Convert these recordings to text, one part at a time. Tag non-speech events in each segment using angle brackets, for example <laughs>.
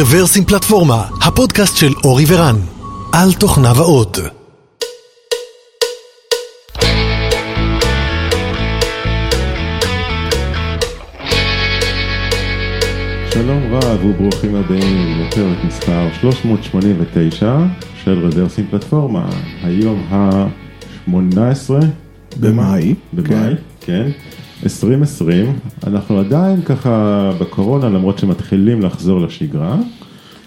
רוורסים פלטפורמה, הפודקאסט של אורי ורן, על תוכניו האות. שלום רב וברוכים הבאים לפרק מספר 389 של רוורסים פלטפורמה, היום ה-18 במאי, במאי, כן, 2020, אנחנו עדיין ככה בקורונה למרות שמתחילים לחזור לשגרה,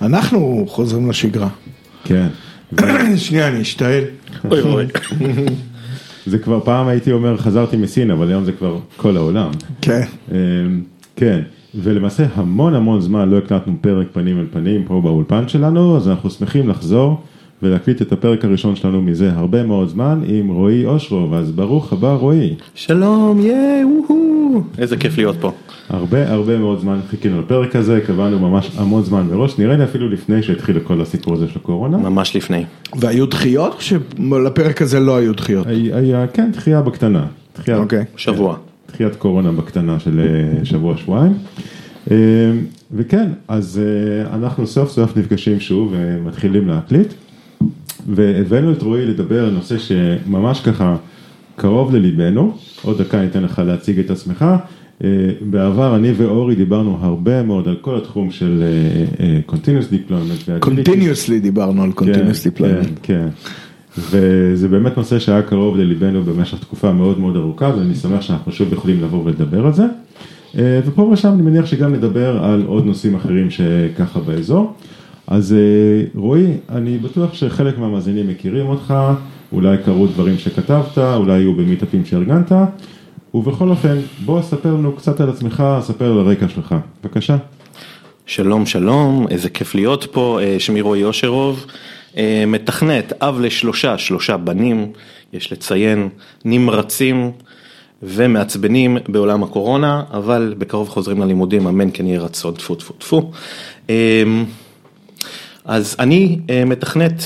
אנחנו חוזרים לשגרה. כן, <clears throat> שנייה, אני אשתעל. אוי אוי. <laughs> זה כבר פעם הייתי אומר חזרתי מסין אבל היום זה כבר כל העולם, כן. אמ, כן, ולמעשה המון המון זמן לא הקלטנו פרק פנים אל פנים פה באולפן שלנו, אז אנחנו שמחים לחזור ולהקליט את הפרק הראשון שלנו מזה הרבה מאוד זמן עם רועי אושרוב, אז ברוך הבא רועי. שלום, ייי, וואו. איזה כיף להיות פה. הרבה הרבה מאוד זמן חיכינו לפרק הזה, קבענו ממש המון זמן מראש, נראה לי אפילו לפני שהתחיל כל הסיפור הזה של הקורונה. ממש לפני. והיו דחיות? או שלפרק הזה לא היו דחיות? היה, היה, כן, דחייה בקטנה. דחייה, אוקיי. שבוע. דחיית קורונה בקטנה של אה, שבוע שבועיים. אה, וכן, אז אה, אנחנו סוף סוף נפגשים שוב ומתחילים להקליט. והבאנו את רועי לדבר על נושא שממש ככה קרוב לליבנו, עוד דקה ניתן לך להציג את עצמך. אה, בעבר אני ואורי דיברנו הרבה מאוד על כל התחום של אה, אה, Continuous Deployment. continuously דיברנו על continuous כן, deployment. כן, כן. וזה באמת נושא שהיה קרוב לליבנו במשך תקופה מאוד מאוד ארוכה, ואני שמח שאנחנו שוב יכולים לבוא ולדבר על זה. אה, ופה ושם אני מניח שגם נדבר על עוד נושאים אחרים שככה באזור. אז אה, רועי, אני בטוח שחלק מהמאזינים מכירים אותך, אולי קרו דברים שכתבת, אולי היו במיטאפים שארגנת, ובכל אופן, בוא ספר לנו קצת על עצמך, ספר על הרקע שלך. בבקשה. שלום, שלום, איזה כיף להיות פה. אה, שמי רועי אושרוב, אה, מתכנת, אב לשלושה, שלושה בנים, יש לציין, נמרצים ומעצבנים בעולם הקורונה, אבל בקרוב חוזרים ללימודים, אמן כן יהיה רצון, טפו טפו טפו. אז אני אה, מתכנת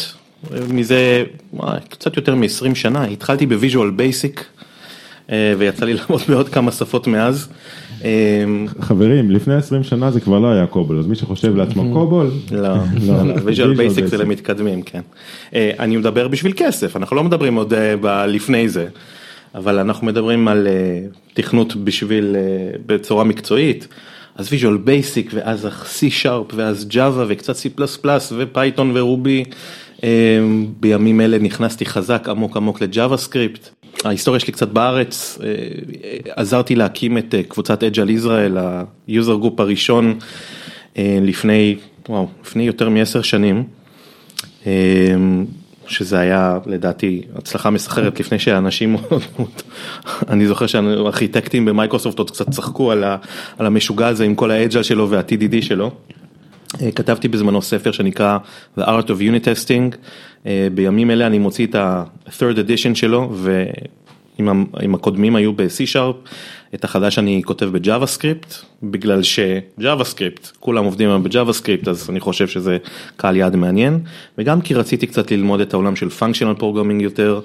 אה, מזה וואי, קצת יותר מ-20 שנה, התחלתי ב Visual Basic ויצא לי <laughs> לעבוד בעוד כמה שפות מאז. חברים, לפני 20 שנה זה כבר לא היה COBOL, אז מי שחושב לעצמו <laughs> COBOL, לא, לא, לא, <laughs> Visual Visual Basic זה. למתקדמים, כן. אני מדבר בשביל כסף, אנחנו לא מדברים עוד לפני זה, אבל אנחנו מדברים על תכנות בשביל, בצורה מקצועית, אז Visual Basic ואז C-Sharp ואז Java וקצת C++ ו Python ו Ruby. אה, בימים אלה נכנסתי חזק עמוק עמוק ל JavaScript. ההיסטוריה שלי קצת בארץ, אה, אה, עזרתי להקים את קבוצת Agile ישראל, ה user group הראשון לפני, וואו, לפני יותר מעשר שנים, שזה היה לדעתי הצלחה מסחררת לפני שאנשים, <laughs> אני זוכר שהארכיטקטים במייקרוסופט עוד קצת צחקו על, ה, על המשוגע הזה עם כל האג'ל שלו וה-TDD שלו. אה, כתבתי בזמנו ספר שנקרא The Art of Unit Testing, אה, בימים אלה אני מוציא את ה-third edition שלו עם הקודמים היו ב-C-Sharp, את החדש אני כותב ב-JavaScript, בגלל ש-JavaScript, כולם עובדים היום ב-JavaScript אז אני חושב שזה קהל יעד מעניין, וגם כי רציתי קצת ללמוד את העולם של functional programming יותר,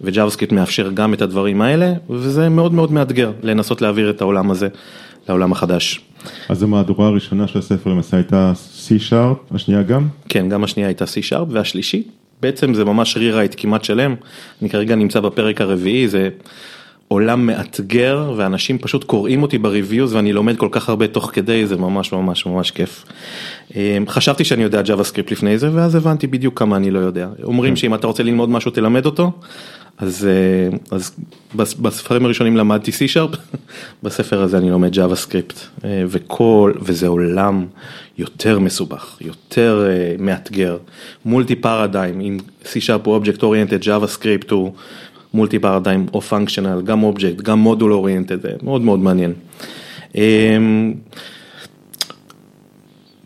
ו-JavaScript מאפשר גם את הדברים האלה, וזה מאוד מאוד מאתגר לנסות להעביר את העולם הזה לעולם החדש. אז המהדורה הראשונה של הספר למעשה הייתה C-Sharp, השנייה גם? כן, גם השנייה הייתה C-Sharp והשלישית, בעצם זה ממש רירייט כמעט שלם, אני כרגע נמצא בפרק הרביעי, זה עולם מאתגר ואנשים פשוט קוראים אותי בריוויוז ואני לומד כל כך הרבה תוך כדי, זה ממש ממש ממש כיף. אה, חשבתי שאני יודע JavaScript לפני זה ואז הבנתי בדיוק כמה אני לא יודע. אומרים שאם אתה רוצה ללמוד משהו תלמד אותו, אז, אה, אז בס- בספרים הראשונים למדתי C-Sharp, <laughs> בספר הזה אני לומד JavaScript אה, וכל, וזה עולם יותר מסובך, יותר אה, מאתגר, multi paradigm, אם C-Sharp הוא Object Oriented, JavaScript הוא multi paradigm או functional, גם אובייקט, גם module oriented, זה מאוד מאוד מעניין. אה,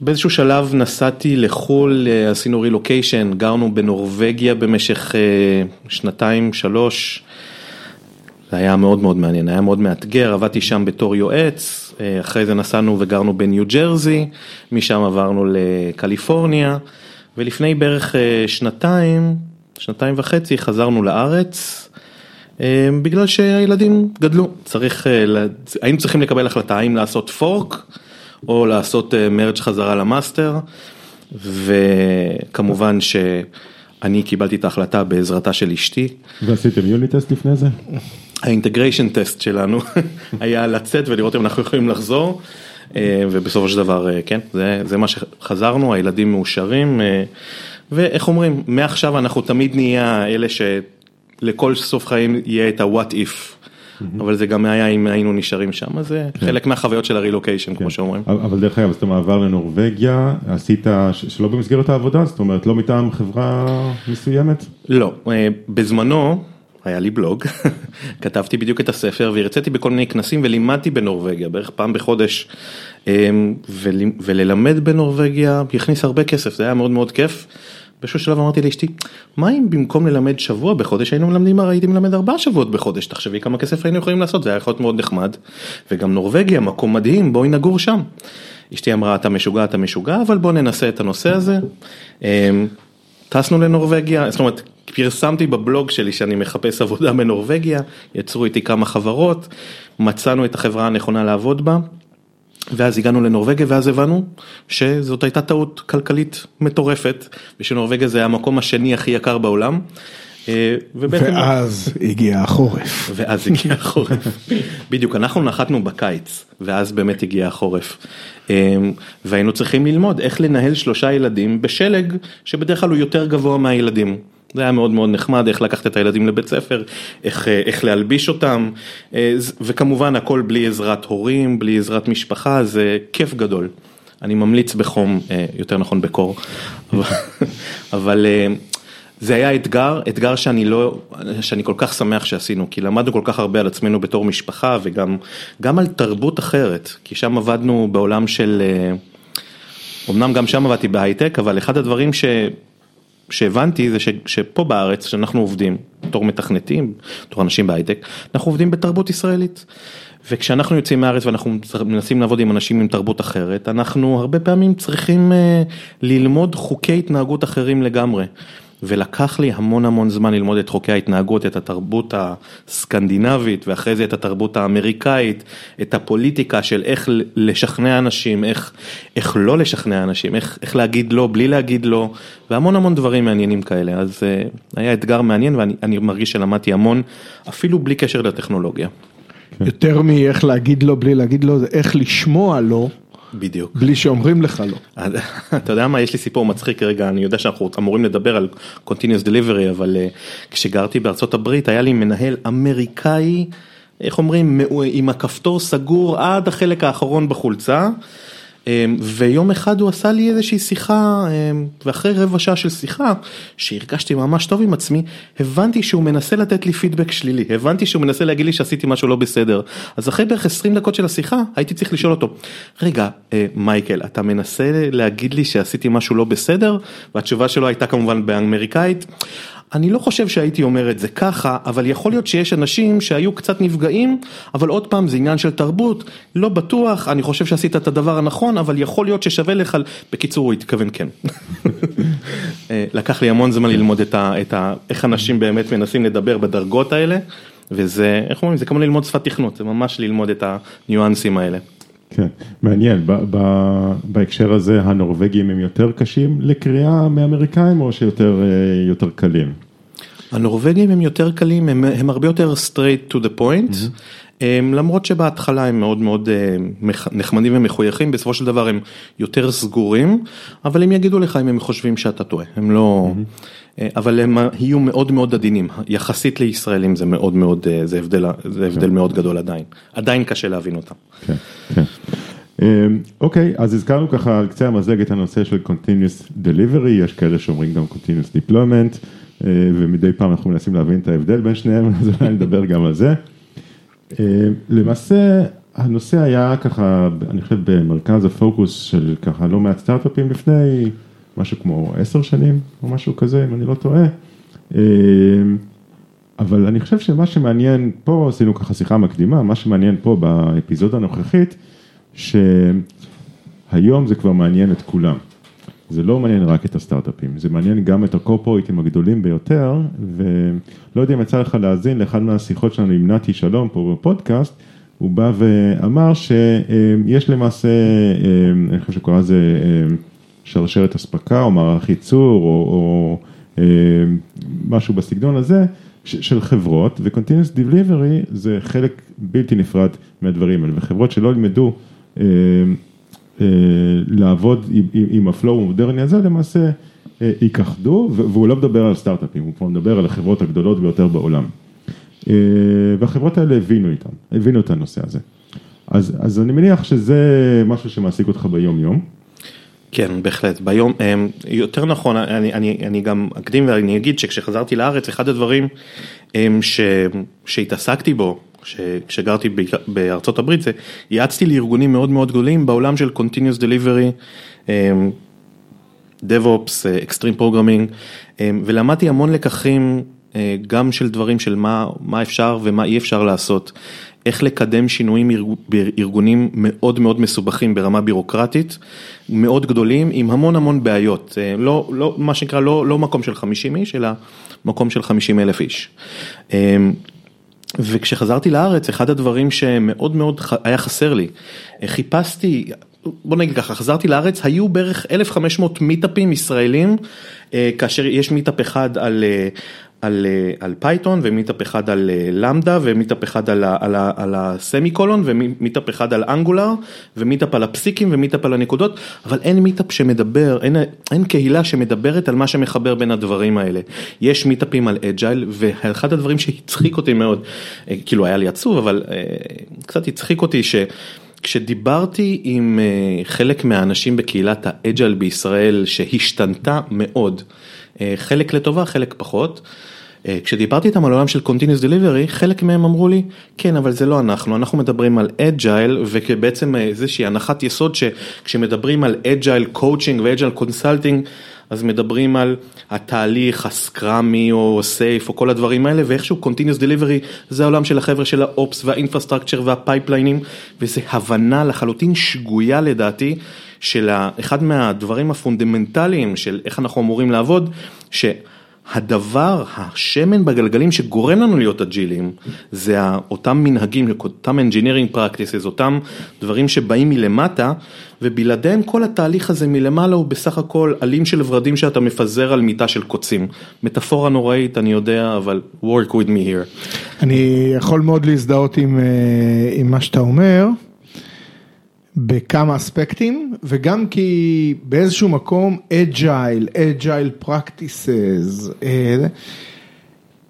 באיזשהו שלב נסעתי לחו"ל, אה, עשינו רילוקיישן, גרנו בנורבגיה במשך אה, שנתיים, שלוש. זה היה מאוד מאוד מעניין, היה מאוד מאתגר, עבדתי שם בתור יועץ, אה, אחרי זה נסענו וגרנו בניו ג'רזי, משם עברנו לקליפורניה, ולפני בערך שנתיים, שנתיים וחצי חזרנו לארץ, בגלל שהילדים גדלו, צריך, אה, ל- היינו צריכים לקבל החלטה האם לעשות fork או לעשות merge חזרה ל master. וכמובן שאני קיבלתי את ההחלטה בעזרתה של אשתי. ועשיתם יוניטסט לפני זה? האינטגריישן טסט שלנו <laughs> היה לצאת ולראות אם אנחנו יכולים לחזור. אה, ובסופו של דבר, אה, כן, זה, זה מה שחזרנו, הילדים מאושרים, אה, ואיך אומרים, מעכשיו אנחנו תמיד נהיה אלה שלכל סוף חיים יהיה את ה-what if. אבל זה גם היה אם היינו נשארים שם, זה חלק מהחוויות של הרילוקיישן, כמו שאומרים. אבל דרך אגב, אז אתה מעבר לנורבגיה, עשית שלא במסגרת העבודה, זאת אומרת לא מטעם חברה מסוימת? לא, בזמנו היה לי בלוג, <laughs> כתבתי בדיוק את הספר והרציתי בכל מיני כנסים ולימדתי בנורבגיה בערך פעם בחודש וללמד בנורבגיה הכניס הרבה כסף, זה היה מאוד מאוד כיף. באיזשהו שלב אמרתי לאשתי, מה אם במקום ללמד שבוע בחודש היינו מלמדים, הייתי מלמד ארבעה שבועות בחודש, תחשבי כמה כסף היינו יכולים לעשות, זה היה יכול להיות מאוד נחמד. וגם נורבגיה, מקום מדהים, בואי נגור שם. אשתי אמרה, אתה משוגע, אתה משוגע, אבל בוא ננסה את הנושא הזה. טסנו לנורבגיה, זאת אומרת, פרסמתי בבלוג שלי שאני מחפש עבודה בנורבגיה, יצרו איתי כמה חברות, מצאנו את החברה הנכונה לעבוד בה. ואז הגענו לנורבגיה ואז הבנו שזאת הייתה טעות כלכלית מטורפת ושנורבגיה זה המקום השני הכי יקר בעולם. אה. ואז הגיע החורף. ואז הגיע החורף. בדיוק, אנחנו נחתנו בקיץ, ואז באמת הגיע החורף. אה, והיינו צריכים ללמוד איך לנהל שלושה ילדים בשלג שבדרך כלל הוא יותר גבוה מהילדים. זה היה מאוד מאוד נחמד, איך לקחת את הילדים לבית ספר, איך, אה, איך להלביש אותם, וכמובן הכל בלי עזרת הורים, בלי עזרת משפחה, זה כיף גדול. אני ממליץ בחום, יותר נכון בקור, אבל <laughs> זה היה אתגר, אתגר שאני לא, שאני כל כך שמח שעשינו, כי למדנו כל כך הרבה על עצמנו בתור משפחה וגם גם על תרבות אחרת, כי שם עבדנו בעולם של, אה, אמנם גם שם עבדתי בהייטק, אבל אחד הדברים ש, שהבנתי זה ש, שפה בארץ, שאנחנו עובדים, בתור מתכנתים, בתור אנשים בהייטק, אנחנו עובדים בתרבות ישראלית. וכשאנחנו יוצאים מהארץ ואנחנו מנסים לעבוד עם אנשים עם תרבות אחרת, אנחנו הרבה פעמים צריכים אה, ללמוד חוקי התנהגות אחרים לגמרי. ולקח לי המון המון זמן ללמוד את חוקי ההתנהגות, את התרבות הסקנדינבית ואחרי זה את התרבות האמריקאית, את הפוליטיקה של איך לשכנע אנשים, איך, איך לא לשכנע אנשים, איך, איך להגיד לא בלי להגיד לא, והמון המון דברים מעניינים כאלה, אז uh, היה אתגר מעניין ואני מרגיש שלמדתי המון, אפילו בלי קשר לטכנולוגיה. יותר מאיך להגיד לא בלי להגיד לא, זה איך לשמוע לא. בדיוק. בלי שאומרים לך לא. <laughs> אתה יודע מה, יש לי סיפור מצחיק רגע, אני יודע שאנחנו אמורים לדבר על continuous delivery, אבל uh, כשגרתי בארצות הברית היה לי מנהל אמריקאי, איך אומרים, עם הכפתור סגור עד החלק האחרון בחולצה. אמ, ויום אחד הוא עשה לי איזושהי שיחה, אמ, ואחרי רבע שעה של שיחה, שהרגשתי ממש טוב עם עצמי, הבנתי שהוא מנסה לתת לי פידבק שלילי, הבנתי שהוא מנסה להגיד לי שעשיתי משהו לא בסדר. אז אחרי בערך 20 דקות של השיחה, הייתי צריך לשאול אותו, רגע, אה, מייקל, אתה מנסה להגיד לי שעשיתי משהו לא בסדר? והתשובה שלו הייתה כמובן באמריקאית. אני לא חושב שהייתי אומר את זה ככה, אבל יכול להיות שיש אנשים שהיו קצת נפגעים, אבל עוד פעם זה עניין של תרבות, לא בטוח, אני חושב שעשית את הדבר הנכון, אבל יכול להיות ששווה לך, בקיצור הוא התכוון כן. <laughs> אה, לקח לי המון זמן ללמוד את ה, את ה, איך אנשים באמת מנסים לדבר בדרגות האלה, וזה, איך אומרים, זה כמו ללמוד שפת תכנות, זה ממש ללמוד את הניואנסים האלה. כן, מעניין, ב- ב- בהקשר הזה הנורבגים הם יותר קשים לקריאה מאמריקאים או שיותר יותר קלים? הנורבגים הם יותר קלים, הם, הם הרבה יותר straight to the point, mm-hmm. הם, למרות שבהתחלה הם מאוד מאוד אה, נחמדים ומחויכים, בסופו של דבר הם יותר סגורים, אבל הם יגידו לך אם הם חושבים שאתה טועה, הם לא... Mm-hmm. אבל הם יהיו מאוד מאוד עדינים, יחסית לישראלים זה מאוד מאוד, אה, זה הבדל, זה הבדל כן. מאוד גדול עדיין, עדיין קשה להבין אותם. כן, כן. אוקיי, אז הזכרנו ככה על קצה המזלג את הנושא של Continuous Delivery, יש כאלה שאומרים גם Continuous Deployment, אה, ומדי פעם אנחנו מנסים להבין את ההבדל בין שניהם, <laughs> אז אולי נדבר גם על זה. למעשה, הנושא היה ככה, אני חושב במרכז הפוקוס של ככה לא מעט סטארט-אפים לפני משהו כמו עשר שנים או משהו כזה, אם אני לא טועה. אבל אני חושב שמה שמעניין פה, עשינו ככה שיחה מקדימה, מה שמעניין פה באפיזודה הנוכחית, שהיום זה כבר מעניין את כולם. זה לא מעניין רק את הסטארט-אפים, זה מעניין גם את הקורפוריטים הגדולים ביותר, ולא יודע אם יצא לך להאזין לאחד מהשיחות שלנו עם נתי שלום פה בפודקאסט, הוא בא ואמר שיש למעשה, אה, אני חושב שקורא לזה שרשרת אספקה או מערך ייצור או, או אה, משהו בסגנון הזה של חברות ו-Continuous Delivery זה חלק בלתי נפרד מהדברים האלה וחברות שלא ילמדו אה, אה, לעבוד עם, עם, עם הפלואו המודרני הזה למעשה אה, ייכחדו והוא לא מדבר על סטארט-אפים, הוא כבר מדבר על החברות הגדולות ביותר בעולם. אה, והחברות האלה הבינו איתם, הבינו את הנושא הזה. אז, אז אני מניח שזה משהו שמעסיק אותך ביום יום. כן, בהחלט. ביום, יותר נכון, אני, אני, אני גם אקדים ואני אגיד שכשחזרתי לארץ, אחד הדברים ש, שהתעסקתי בו, כשגרתי בארצות הברית, זה יעצתי לארגונים מאוד מאוד גדולים בעולם של Continuous Delivery, אמ, DevOps, Extreme Programming, ולמדתי המון לקחים אה, גם של דברים של מה, מה אפשר ומה אי אפשר לעשות. איך לקדם שינויים בארגונים מאוד מאוד מסובכים ברמה בירוקרטית, מאוד גדולים, עם המון המון בעיות. אה, לא, לא, מה שנקרא, לא, לא מקום של 50 איש, אלא מקום של 50 אלף איש. אה, וכשחזרתי לארץ, אחד הדברים שמאוד מאוד היה חסר לי, חיפשתי, בוא נגיד ככה, חזרתי לארץ, היו בערך 1,500 מיטאפים ישראלים, כאשר יש מיטאפ אחד על על אה, על Python ומיטאפ אחד על אה, Lambda ומיטאפ אחד על על, על ה semicolon ומיטאפ אחד על Angular ומיטאפ על הפסיקים ומיטאפ על הנקודות, אבל אין מיטאפ שמדבר, אין אין קהילה שמדברת על מה שמחבר בין הדברים האלה. יש מיטאפים על agile ואחד הדברים שהצחיק אותי מאוד, אה, כאילו היה לי עצוב, אבל קצת הצחיק אותי ש... כשדיברתי עם חלק מהאנשים בקהילת ה agile בישראל שהשתנתה מאוד, חלק לטובה, חלק פחות. אה, כשדיברתי איתם על עולם של Continuous Delivery, חלק מהם אמרו לי, כן, אבל זה לא אנחנו, אנחנו מדברים על Agile, ובעצם אה, איזושהי הנחת יסוד שכשמדברים על Agile Coaching ו-Agile Consulting, אז מדברים על התהליך הסקראמי או סייף או כל הדברים האלה, ואיכשהו Continuous Delivery זה העולם של החבר'ה של האופס והאינפרסטרקצ'ר והפייפליינים, וזה הבנה לחלוטין שגויה לדעתי, של אחד מהדברים הפונדמנטליים של איך אנחנו אמורים לעבוד, ש... הדבר, השמן בגלגלים שגורם לנו להיות אג'ילים, זה אותם מנהגים, אותם engineering practices, אותם דברים שבאים מלמטה, ובלעדיהם כל התהליך הזה מלמעלה הוא בסך הכל עלים של ורדים שאתה מפזר על מיטה של קוצים. מטאפורה נוראית, אני יודע, אבל work with me here. אני יכול מאוד להזדהות עם, אה, עם מה שאתה אומר. בכמה אספקטים וגם כי באיזשהו מקום practices, אה,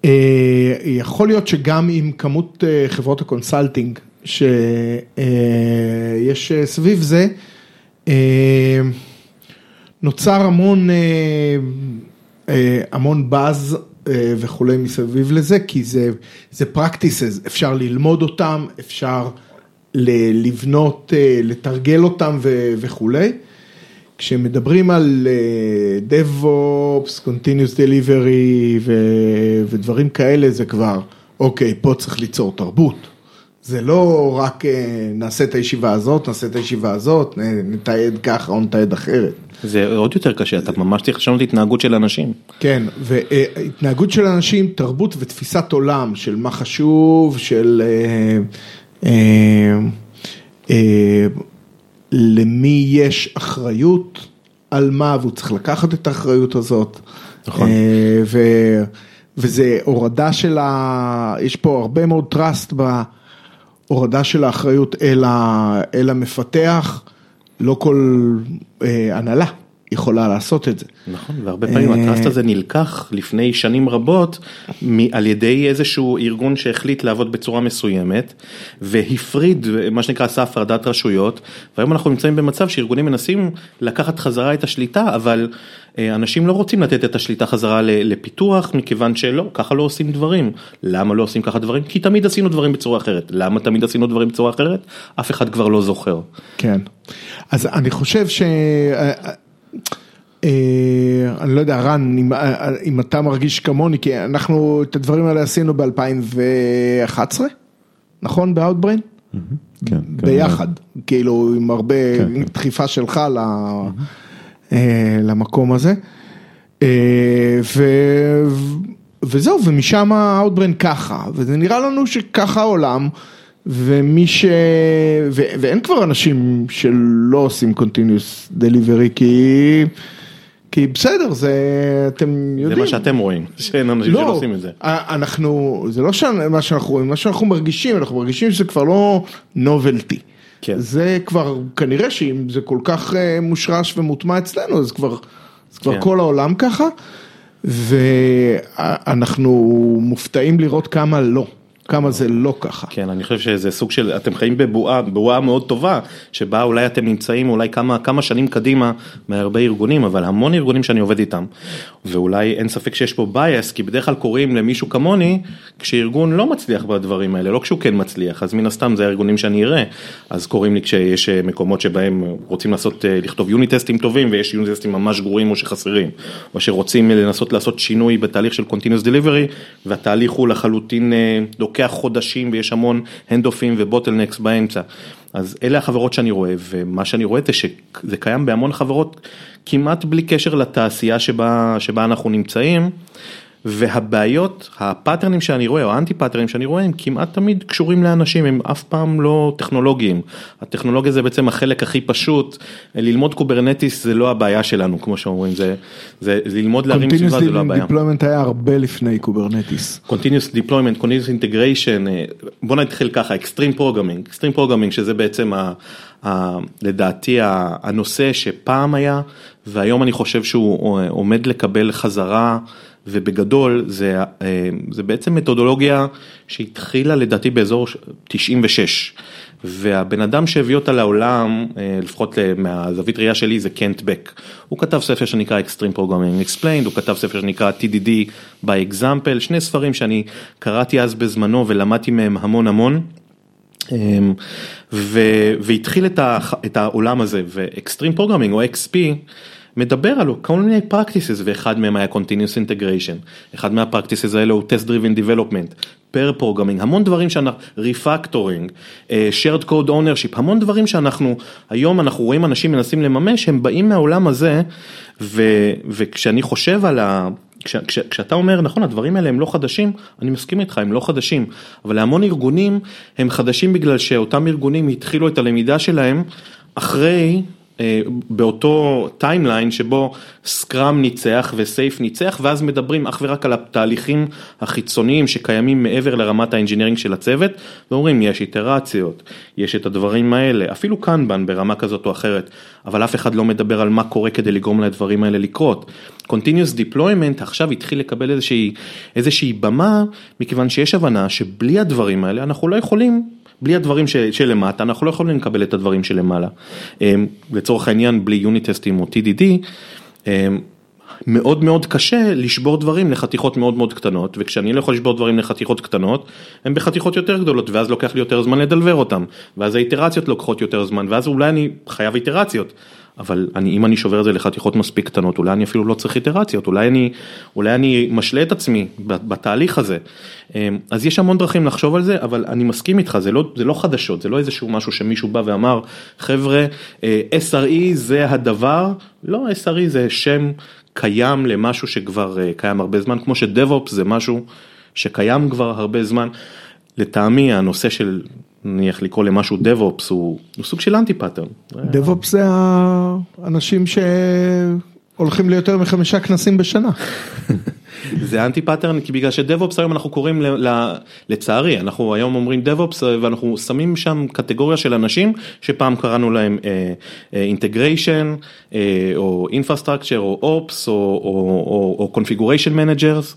אה, יכול להיות שגם עם כמות אה, חברות ה consulting שיש סביב זה, נוצר המון, המון באז וכולי מסביב לזה, כי זה, זה practices, אפשר ללמוד אותם, אפשר לבנות, אה, לתרגל אותם וכולי. כשמדברים על אה, DevOps, Continuous Delivery ודברים כאלה, זה כבר, אוקיי, פה צריך ליצור תרבות. זה לא רק אה, נעשה את הישיבה הזאת, נעשה את הישיבה הזאת, נתעד ככה או נתעד אחרת. זה עוד יותר קשה, אתה ממש צריך לשנות התנהגות של אנשים. כן, והתנהגות של אנשים, תרבות ותפיסת עולם של מה חשוב, של... אה, אה, למי יש אחריות על מה והוא צריך לקחת את האחריות הזאת. נכון. אה, ו, וזה הורדה של ה... יש פה הרבה מאוד trust בהורדה של האחריות אל, ה, אל המפתח, לא כל אה, הנהלה יכולה לעשות את זה. נכון, והרבה פעמים הטראסט הזה נלקח לפני שנים רבות על ידי איזשהו ארגון שהחליט לעבוד בצורה מסוימת והפריד, מה שנקרא עשה הפרדת רשויות, והיום אנחנו נמצאים במצב שארגונים מנסים לקחת חזרה את השליטה, אבל אה, אנשים לא רוצים לתת את השליטה חזרה לפיתוח מכיוון שלא, ככה לא עושים דברים. למה לא עושים ככה דברים? כי תמיד עשינו דברים בצורה אחרת. למה תמיד עשינו דברים בצורה אחרת? אף אחד כבר לא זוכר. כן, אז אני חושב ש... אה, אני לא יודע, רן, אם, אם אתה מרגיש כמוני, כי אנחנו את הדברים האלה עשינו ב-2011, נכון? ב-Outbrain? כן, כן. ביחד, כאילו עם הרבה כן, כן. דחיפה שלך אה, למקום הזה. אה, ו... וזהו, ומשם Outbrain ככה, וזה נראה לנו שככה העולם, ומי ש... ו... ואין כבר אנשים שלא עושים continuous delivery כי... כי בסדר, זה, אתם יודעים. זה מה שאתם רואים, שאין אנשים לא, שלא עושים את זה. אנחנו, זה לא שאני- מה שאנחנו רואים, מה שאנחנו מרגישים, אנחנו מרגישים שזה כבר לא novelty. כן. זה כבר, כנראה שאם זה כל כך אה, מושרש ומוטמע אצלנו, אז כבר, אז כבר כן. כל העולם ככה, ואנחנו מופתעים לראות כמה לא, כמה זה לא ככה. כן, אני חושב שזה סוג של, אתם חיים בבועה, בועה מאוד טובה, שבה אולי אתם נמצאים אולי כמה, כמה שנים קדימה מהרבה ארגונים, אבל המון ארגונים שאני עובד איתם, ואולי אין ספק שיש פה bias, כי בדרך כלל קוראים למישהו כמוני, כשארגון לא מצליח בדברים האלה, לא כשהוא כן מצליח, אז מן הסתם זה הארגונים שאני אראה, אז קוראים לי כשיש אה, מקומות שבהם רוצים לעשות, אה, לכתוב יוניט טסטים טובים, ויש יוניט טסטים ממש גרועים או שחסרים, או שרוצים לנסות לעשות שינוי בתהליך של continuous delivery, והתהליך הוא לחלוטין אה, לוקח חודשים ויש המון handoff ים ו bottlenecks באמצע. אז אלה החברות שאני רואה, ומה שאני רואה זה שזה קיים בהמון חברות כמעט בלי קשר לתעשייה שבה, שבה אנחנו נמצאים. והבעיות, ה pattern ים שאני רואה, או ה anti pattern ים שאני רואה, הם כמעט תמיד קשורים לאנשים, הם אף פעם לא טכנולוגיים. הטכנולוגיה זה בעצם החלק הכי פשוט, ללמוד Kubernetes זה לא הבעיה שלנו, כמו שאומרים, זה, זה, זה ללמוד להרים סביבה זה לא הבעיה. deployment היה הרבה לפני Kubernetes. Continuous deployment, continuous integration, אה, בוא נתחיל ככה, extreme programming, extreme programming שזה בעצם ה, ה, לדעתי הנושא שפעם היה והיום אני חושב שהוא אה, עומד לקבל חזרה ובגדול זה, אה, זה בעצם מתודולוגיה שהתחילה לדעתי באזור 96 והבן אדם שהביא אותה לעולם, אה, לפחות מהזווית ראייה שלי זה Kent Beck. הוא כתב ספר שנקרא Extreme Programming Explained, הוא כתב ספר שנקרא TDD by Example, שני ספרים שאני קראתי אז בזמנו ולמדתי מהם המון המון. אמ, והתחיל את העולם הזה ו extreme programming או XP מדבר על כל מיני practices ואחד מהם היה continuous integration, אחד מה practices האלה הוא test driven development, pair programming, המון דברים שאנחנו, refactoring, אה, shared code ownership, המון דברים שאנחנו, היום אנחנו רואים אנשים מנסים לממש, הם באים מהעולם הזה ו- וכשאני חושב על ה... כש, כש, כשאתה אומר נכון הדברים האלה הם לא חדשים אני מסכים איתך הם לא חדשים. אבל להמון ארגונים הם חדשים בגלל שאותם ארגונים התחילו את הלמידה שלהם אחרי באותו timeline שבו Scrum ניצח ו SAFe ניצח ואז מדברים אך ורק על התהליכים החיצוניים שקיימים מעבר לרמת ה engineering של הצוות ואומרים יש איטרציות, יש את הדברים האלה, אפילו Kanban ברמה כזאת או אחרת, אבל אף אחד לא מדבר על מה קורה כדי לגרום לדברים האלה לקרות. Continuous Deployment עכשיו התחיל לקבל איזושהי, איזושהי במה מכיוון שיש הבנה שבלי הדברים האלה אנחנו לא יכולים בלי הדברים ש- שלמטה אנחנו לא יכולים לקבל את הדברים שלמעלה. אמ, לצורך העניין בלי יוניט טסטים או TDD. אמ, מאוד מאוד קשה לשבור דברים לחתיכות מאוד מאוד קטנות וכשאני לא יכול לשבור דברים לחתיכות קטנות הם בחתיכות יותר גדולות ואז לוקח לי יותר זמן לדלבר אותם ואז האיטרציות לוקחות יותר זמן ואז אולי אני חייב איטרציות אבל אני, אם אני שובר את זה לחתיכות מספיק קטנות אולי אני אפילו לא צריך איטרציות אולי אני, אולי אני משלה את עצמי בתהליך הזה אמ, אז יש המון דרכים לחשוב על זה אבל אני מסכים איתך זה לא, זה לא חדשות זה לא איזשהו משהו שמישהו בא ואמר חבר'ה אה, SRE זה הדבר לא SRE זה שם קיים למשהו שכבר אה, קיים הרבה זמן, כמו ש DevOps זה משהו שקיים כבר הרבה זמן. לטעמי הנושא של נניח לקרוא למשהו DevOps הוא, הוא סוג של anti pattern. DevOps זה האנשים שהולכים ליותר מחמישה כנסים בשנה. <laughs> זה anti pattern כי בגלל ש DevOps היום אנחנו קוראים ל, ל, לצערי אנחנו היום אומרים DevOps ואנחנו שמים שם קטגוריה של אנשים שפעם קראנו להם integration או infrastructure או ops או configuration managers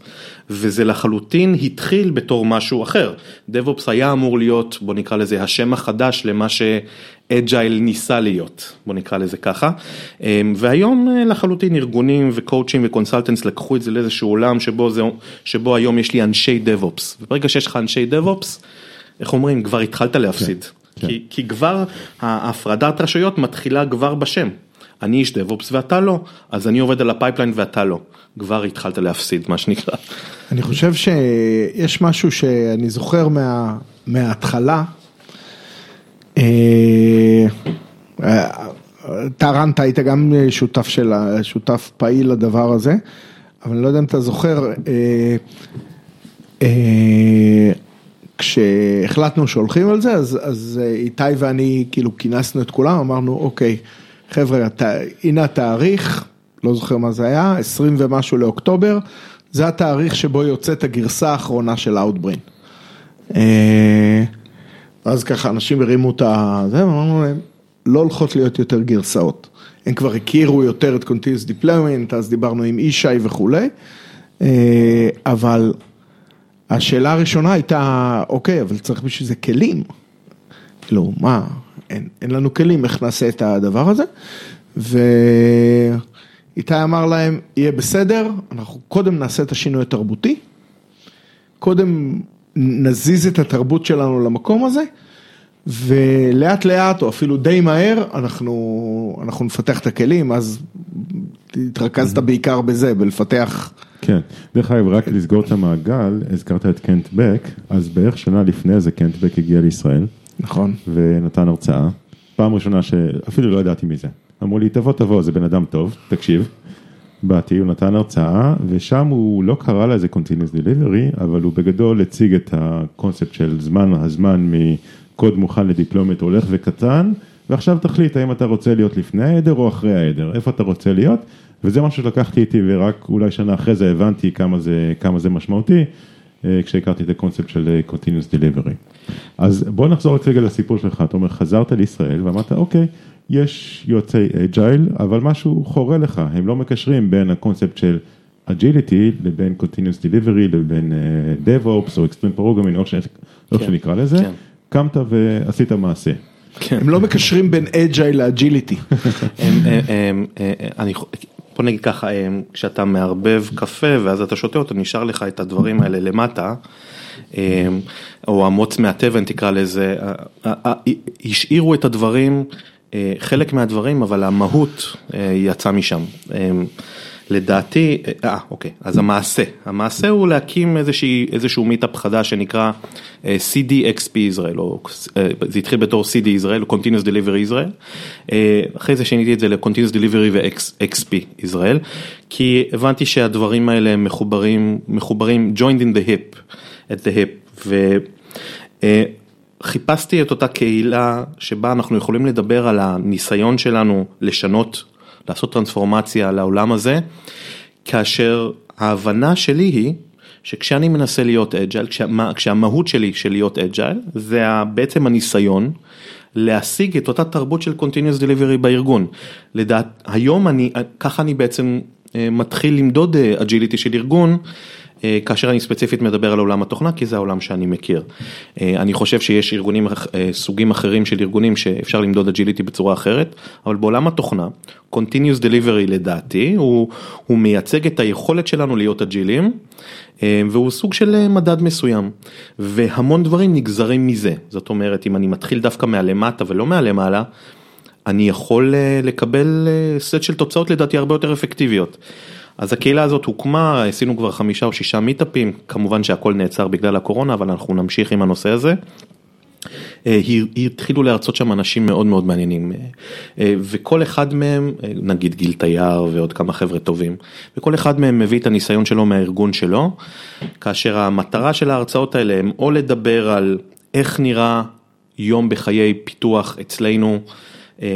וזה לחלוטין התחיל בתור משהו אחר. DevOps היה אמור להיות בוא נקרא לזה השם החדש למה ש... agile ניסה להיות, בוא נקרא לזה ככה, והיום אה, לחלוטין ארגונים ו coach ים ו consultants לקחו את זה לאיזשהו עולם שבו, זה, שבו היום יש לי אנשי DevOps, וברגע שיש לך אנשי DevOps, איך אומרים, כבר התחלת להפסיד, כן. כי, כי כבר ההפרדת רשויות מתחילה כבר בשם, אני איש DevOps ואתה לא, אז אני עובד על ה pipeline ואתה לא, כבר התחלת להפסיד מה שנקרא. אני חושב שיש משהו שאני זוכר מה, מההתחלה. אה, אתה היית גם שותף של, שותף פעיל לדבר הזה, אבל אני לא יודע אם אתה זוכר, אה, אה, כשהחלטנו שהולכים על זה, אז, אז אה, איתי ואני כאילו כינסנו את כולם, אמרנו, אוקיי, חבר'ה, הת... הנה התאריך, לא זוכר מה זה היה, 20 ומשהו לאוקטובר, זה התאריך שבו יוצאת הגרסה האחרונה של Outbrain. אה, אז ככה אנשים הרימו את ה... זה, ואמרנו להם, לא הולכות להיות יותר גרסאות. הם כבר הכירו יותר את Continuous Deployment, אז דיברנו עם ישי וכולי, אה, אבל השאלה הראשונה הייתה, אוקיי, אבל צריך בשביל זה כלים. כאילו, מה, אין, אין לנו כלים, איך נעשה את הדבר הזה? ואיתי אמר להם, יהיה בסדר, אנחנו קודם נעשה את השינוי התרבותי, קודם נזיז את התרבות שלנו למקום הזה, ולאט לאט, או אפילו די מהר, אנחנו, אנחנו נפתח את הכלים, אז התרכזת בעיקר בזה, בלפתח. כן, דרך אגב, רק לסגור את המעגל, הזכרת את קנט בק, אז בערך שנה לפני זה קנט בק הגיע לישראל. נכון. ונתן הרצאה, פעם ראשונה שאפילו לא ידעתי מי זה. אמרו לי, תבוא תבוא, זה בן אדם טוב, תקשיב. באתי, הוא נתן הרצאה, ושם הוא לא קרא לה איזה Continuous Delivery, אבל הוא בגדול הציג את הקונספט של זמן, הזמן מקוד מוכן ל deployment הולך וקטן, ועכשיו תחליט האם אתה רוצה להיות לפני העדר או אחרי העדר, איפה אתה רוצה להיות, וזה משהו שלקחתי איתי ורק אולי שנה אחרי זה הבנתי כמה זה, כמה זה משמעותי, אה, כשהכרתי את הקונספט של אה, Continuous Delivery. אז בוא נחזור רגע לסיפור שלך, אתה אומר חזרת לישראל ואמרת אוקיי, יש יועצי agile, אבל משהו חורה לך, הם לא מקשרים בין הקונספט של agility לבין Continuous Delivery לבין אה, DevOps או Extreme Programming, או איך כן, שנקרא לזה, כן. קמת ועשית מעשה. הם לא מקשרים בין agile ל agility. <laughs> אה, אני, בוא נגיד ככה, כשאתה מערבב קפה ואז אתה שותה אותו, נשאר לך את הדברים האלה למטה, או המוץ מהתבן תקרא לזה, השאירו את הדברים, אה, חלק מהדברים, אבל המהות אה, יצאה משם. לדעתי, אה אוקיי, אז המעשה, המעשה הוא להקים איזושהי, איזשהו מיטאפ חדש שנקרא אה, CDXP ישראל, או אה, זה התחיל בתור CD ישראל, Continuous Delivery ישראל, אה, אחרי זה שיניתי את זה ל-Continuous Delivery ו-XP ישראל, כי הבנתי שהדברים האלה מחוברים, מחוברים joined in the hip, at the hip, ו... אה, חיפשתי את אותה קהילה שבה אנחנו יכולים לדבר על הניסיון שלנו לשנות, לעשות טרנספורמציה לעולם הזה, כאשר ההבנה שלי היא שכשאני מנסה להיות agile, כשה, כשהמהות שלי של להיות agile, זה בעצם הניסיון להשיג את אותה תרבות של Continuous Delivery בארגון. לדעת, היום אני, ככה אני בעצם אה, מתחיל למדוד agility של ארגון. אה, כאשר אני ספציפית מדבר על עולם התוכנה, כי זה העולם שאני מכיר. אה, אני חושב שיש ארגונים, אה, סוגים אחרים של ארגונים שאפשר למדוד agility בצורה אחרת, אבל בעולם התוכנה, Continuous Delivery לדעתי, הוא, הוא מייצג את היכולת שלנו להיות אג'ילים, והוא סוג של מדד מסוים, והמון דברים נגזרים מזה. זאת אומרת, אם אני מתחיל דווקא מהלמטה ולא מהלמעלה, אני יכול לקבל סט של תוצאות לדעתי הרבה יותר אפקטיביות. אז הקהילה הזאת הוקמה, עשינו כבר חמישה או שישה מיטאפים, כמובן שהכל נעצר בגלל הקורונה, אבל אנחנו נמשיך עם הנושא הזה. אה, התחילו להרצות שם אנשים מאוד מאוד מעניינים אה, אה, וכל אחד מהם, נגיד גיל תייר ועוד כמה חבר'ה טובים, וכל אחד מהם מביא את הניסיון שלו מהארגון שלו, כאשר המטרה של ההרצאות האלה הם או לדבר על איך נראה יום בחיי פיתוח אצלנו,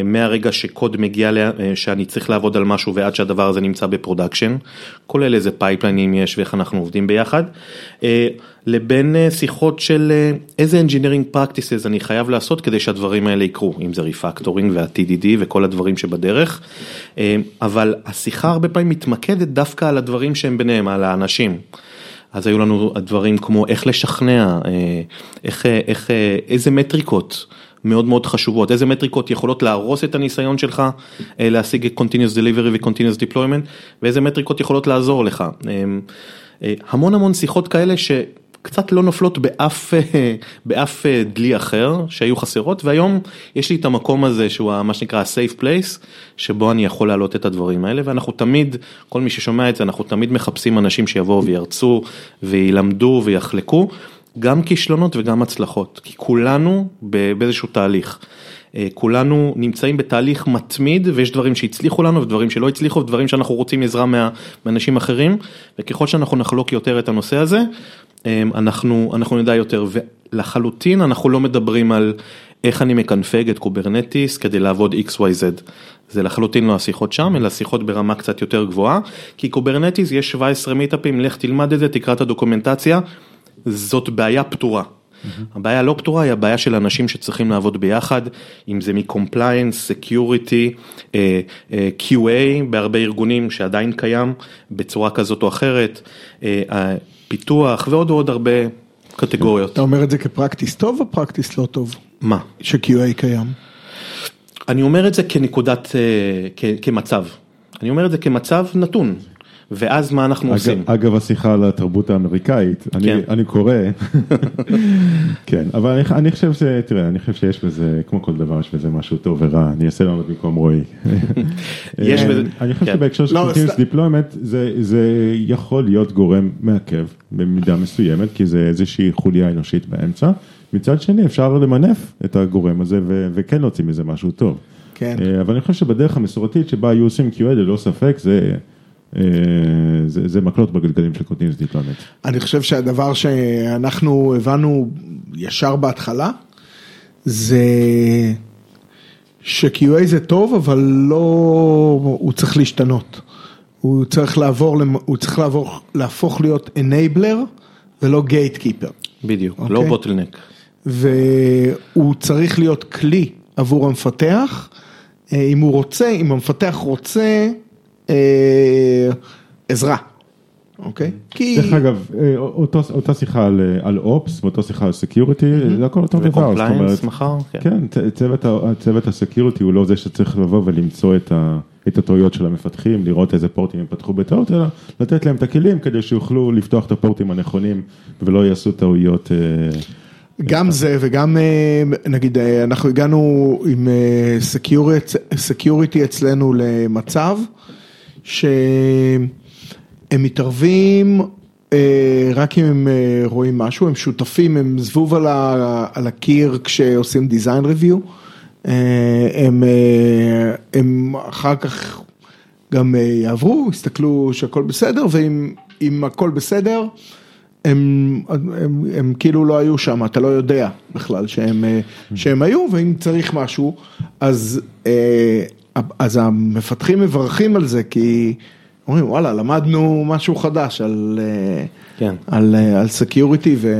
מהרגע שקוד מגיע, ל- אה, שאני צריך לעבוד על משהו ועד שהדבר הזה נמצא ב production, כולל איזה pipelineים יש ואיך אנחנו עובדים ביחד, אה, לבין אה, שיחות של אה, איזה engineering practices אני חייב לעשות כדי שהדברים האלה יקרו, אם זה refactoring וה TDD וכל הדברים שבדרך, אה, אבל השיחה הרבה פעמים מתמקדת דווקא על הדברים שהם ביניהם, על האנשים. אז היו לנו דברים כמו איך לשכנע, אה, איך, אה, איך, אה, איזה מטריקות מאוד מאוד חשובות, איזה מטריקות יכולות להרוס את הניסיון שלך אה, להשיג Continuous Delivery ו-Continuous Deployment, ואיזה מטריקות יכולות לעזור לך. אה, אה, המון המון שיחות כאלה שקצת לא נופלות באף, באף דלי אחר שהיו חסרות, והיום יש לי את המקום הזה שהוא מה שנקרא ה-safe place, שבו אני יכול להעלות את הדברים האלה, ואנחנו תמיד, כל מי ששומע את זה, אנחנו תמיד מחפשים אנשים שיבואו וירצו וילמדו ויחלקו. גם כישלונות וגם הצלחות, כי כולנו באיזשהו תהליך. אה, כולנו נמצאים בתהליך מתמיד ויש דברים שהצליחו לנו ודברים שלא הצליחו ודברים שאנחנו רוצים עזרה מאנשים אחרים וככל שאנחנו נחלוק יותר את הנושא הזה אמ, אנחנו, אנחנו נדע יותר, ולחלוטין אנחנו לא מדברים על איך אני מקנפג את Kubernetes כדי לעבוד XYZ. זה לחלוטין לא השיחות שם, אלא שיחות ברמה קצת יותר גבוהה, כי Kubernetes יש 17 מיטאפים, לך תלמד את זה, תקרא את הדוקומנטציה, זאת בעיה פתורה. הבעיה הלא פתורה היא הבעיה של אנשים שצריכים לעבוד ביחד, אם זה אה, אה, QA בהרבה ארגונים שעדיין קיים בצורה כזאת או אחרת, אה, פיתוח ועוד ועוד הרבה קטגוריות. אתה אומר את זה כפרקטיס טוב או פרקטיס לא טוב? מה? ש-QA קיים. אני אומר את זה כנקודת, כמצב. אני אומר את זה כמצב נתון. ואז מה אנחנו אגב, עושים? אגב השיחה על התרבות האמריקאית, אני, כן. אני קורא, <laughs> כן, אבל אני, אני חושב ש... תראה, אני חושב שיש בזה, כמו כל דבר, יש בזה משהו טוב ורע, אני אעשה לענות במקום רועי. <laughs> יש אה, בזה- אני חושב כן. שבהקשר של לא, continuous סת- deployment, זה, זה יכול להיות גורם מעכב במידה מסוימת, כי זה איזושהי חוליה אנושית באמצע. מצד שני, אפשר למנף את הגורם הזה ו- וכן להוציא מזה משהו טוב. כן. אה, אבל אני חושב שבדרך המסורתית שבה היו עושים QA ללא ספק זה, זה, זה מקלות בגלגלים של continuous deployment. אני חושב שהדבר שאנחנו הבנו ישר בהתחלה, זה ש-QA זה טוב, אבל לא, הוא צריך להשתנות. הוא צריך לעבור, הוא צריך לעבור, להפוך להיות enabler ולא gatekeeper. בדיוק, אוקיי. לא bottleneck. והוא צריך להיות כלי עבור המפתח, אה, אם הוא רוצה, אם המפתח רוצה אה, עזרה, אוקיי? כי... דרך אגב, אה, אותו, אותה שיחה על, אה, על ops ואותה שיחה על security, זה הכל אותו דבר, זאת אומרת, ו compliance מחר, כן. כן, צוות, צוות ה security הוא לא זה שצריך לבוא ולמצוא את, ה, את הטעויות של המפתחים, לראות איזה פורטים הם פתחו בטעות, אלא לתת להם את הכלים כדי שיוכלו לפתוח את הפורטים הנכונים ולא יעשו טעויות. אה, גם זה וגם אה, נגיד אה, אנחנו הגענו עם security אצלנו למצב שהם מתערבים אה, רק אם הם אה, רואים משהו, הם שותפים, הם זבוב על ה- על הקיר כשעושים design review, אה, הם הם אחר כך גם יעברו, יסתכלו שהכל בסדר ואם אם הכל בסדר. הם, הם, הם כאילו לא היו שם, אתה לא יודע בכלל שהם, שהם היו, ואם צריך משהו, אז, אז המפתחים מברכים על זה, כי אומרים, וואלה, למדנו משהו חדש על, אה, כן. על, אה, על security, ו...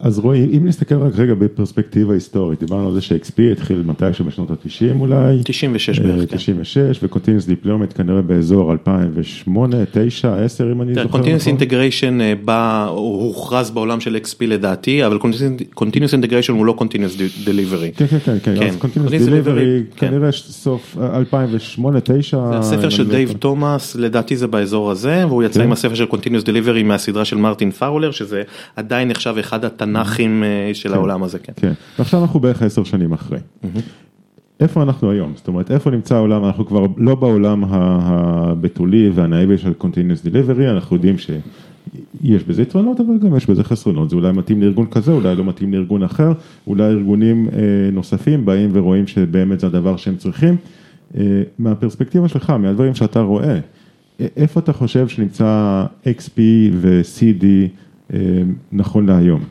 אז רועי, אם נסתכל רק רגע בפרספקטיבה היסטורית, דיברנו על זה ש-XP התחיל מתישהו בשנות ה-90 אולי. 96 אה, בערך, כן. 96 ו-Continuous Deployment כנראה באזור 2008, 9, 10 אם אני זוכר נכון. Continuous Integration אה, בא, הוכרז בעולם של XP לדעתי, אבל Continuous- Continuous Integration הוא לא Continuous Delivery. כן, כן, כן, כן, כן, אז Continuous Continuous Delivery Delivery, כן. כנראה סוף 2008, 9. זה הספר של דייב תומאס, לדעתי זה באזור הזה, והוא יצא כן. עם הספר של Continuous Delivery מהסדרה של מרטין פאולר, שזה עדיין נחשב אחד התנ"כים אה, של העולם הזה, כן. כן, ועכשיו אנחנו בערך עשר שנים אחרי. איפה אנחנו היום? זאת אומרת, איפה נמצא העולם? אנחנו כבר לא בעולם הבתולי והנאיבי של Continuous Delivery, אנחנו יודעים שיש בזה יתרונות, אבל גם יש בזה חסרונות. זה אולי מתאים לארגון כזה, אולי לא מתאים לארגון אחר, אולי ארגונים אה, נוספים באים ורואים שבאמת זה הדבר שהם צריכים. אה, מהפרספקטיבה שלך, מהדברים שאתה רואה, איפה אתה חושב שנמצא XP ו-CD אה, נכון להיום?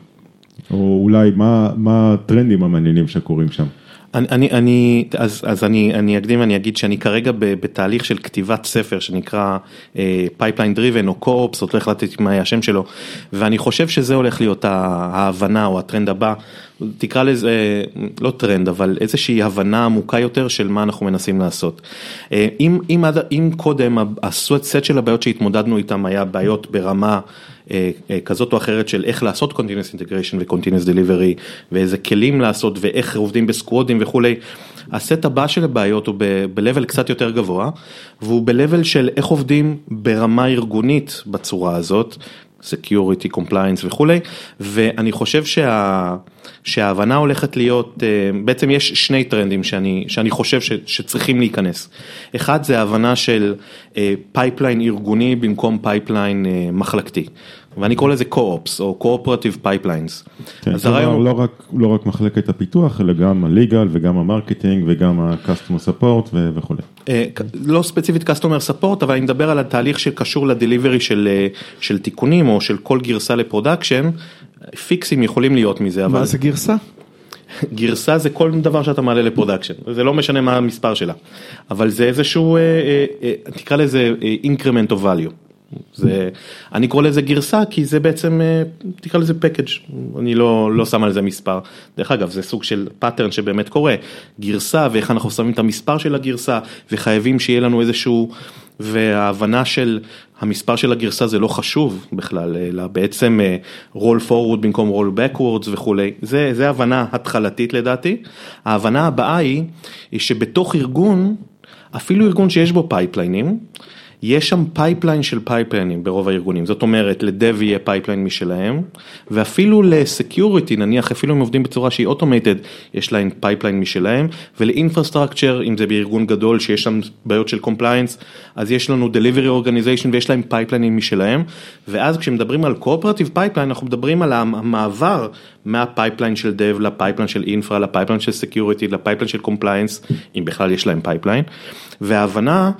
או אולי מה, מה הטרנדים המעניינים שקורים שם? אני, אני, אני, אז, אז אני, אני אקדים ואני אגיד שאני כרגע ב- בתהליך של כתיבת ספר שנקרא אה, Pipeline Driven או Co-ops, עוד לא החלטתי מה יהיה השם שלו, ואני חושב שזה הולך להיות ההבנה או הטרנד הבא, תקרא לזה, לא טרנד, אבל איזושהי הבנה עמוקה יותר של מה אנחנו מנסים לעשות. אה, אם, אם, אם קודם הסט של הבעיות שהתמודדנו איתם היה בעיות ברמה כזאת או אחרת של איך לעשות Continuous Integration ו-Continuous Delivery ואיזה כלים לעשות ואיך עובדים בסקוואדים וכולי. הסט הבא של הבעיות הוא ב-level קצת יותר גבוה והוא ב-level של איך עובדים ברמה ארגונית בצורה הזאת. Security, Compliance וכולי, ואני חושב שה, שההבנה הולכת להיות, אה, בעצם יש שני טרנדים שאני, שאני חושב ש, שצריכים להיכנס. אחד זה ההבנה של pipeline ארגוני במקום pipeline מחלקתי. ואני קורא לזה co-ops או cooperative pipelines. כן, אז הרעיון כלומר, הוא, לא רק, לא רק מחלקת הפיתוח, אלא גם ה legal וגם ה marketing וגם ה-customer support ו- וכולי. אה, לא ספציפית customer support, אבל אני מדבר על התהליך שקשור ל delivery של, אה, של תיקונים או של כל גרסה ל production, פיקסים יכולים להיות מזה, אבל מה זה גרסה? גרסה זה כל דבר שאתה מעלה ל production, זה לא משנה מה המספר שלה, אבל זה איזשהו, אה, תקרא לזה increment of value. זה, אני קורא לזה גרסה כי זה בעצם, אה, תקרא לזה package, אני לא, לא שם על זה מספר. דרך אגב, זה סוג של pattern שבאמת קורה, גרסה ואיך אנחנו שמים את המספר של הגרסה וחייבים שיהיה לנו איזשהו, וההבנה של המספר של הגרסה זה לא חשוב בכלל, אלא בעצם אה, roll forward במקום roll backwards וכולי, זה, זה הבנה התחלתית לדעתי. ההבנה הבאה היא, היא שבתוך ארגון, אפילו ארגון שיש בו פייפליינים, יש שם pipeline של פייפליינים ברוב הארגונים, זאת אומרת ל dev יהיה pipeline משלהם, ואפילו ל security, נניח אפילו אם עובדים בצורה שהיא automated, יש להם pipeline משלהם, ול infrastructure, אם זה בארגון גדול שיש שם בעיות של compliance, אז יש לנו delivery organization ויש להם פייפליינים משלהם, ואז כשמדברים על cooperative pipeline, אנחנו מדברים על המעבר מה pipeline של dev ל pipeline של infra, ל pipeline של security, ל pipeline של compliance, אם בכלל יש להם pipeline, וההבנה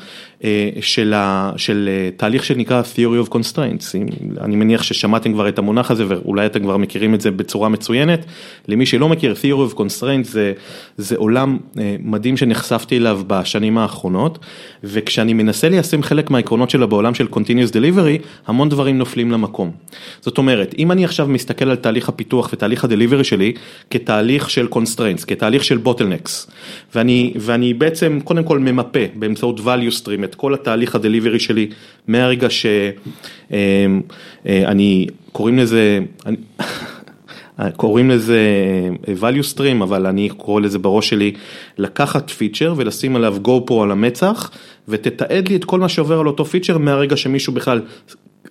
של, ה, של אה, תהליך שנקרא Theory of Constraints, אני מניח ששמעתם כבר את המונח הזה ואולי אתם כבר מכירים את זה בצורה מצוינת, למי שלא מכיר Theory of Constraints זה, זה עולם אה, מדהים שנחשפתי אליו בשנים האחרונות, וכשאני מנסה ליישם חלק מהעקרונות שלה בעולם של Continuous Delivery, המון דברים נופלים למקום. זאת אומרת, אם אני עכשיו מסתכל על תהליך הפיתוח ותהליך הדליברי שלי כתהליך של Constraints, כתהליך של Bottlenecks, ואני, ואני בעצם קודם כל ממפה באמצעות value stream את כל התהליך הדליברי שלי מהרגע שאני, קוראים לזה, אני, <laughs> קוראים לזה value stream, אבל אני קורא לזה בראש שלי לקחת feature ולשים עליו go pro על המצח ותתעד לי את כל מה שעובר על אותו feature מהרגע שמישהו בכלל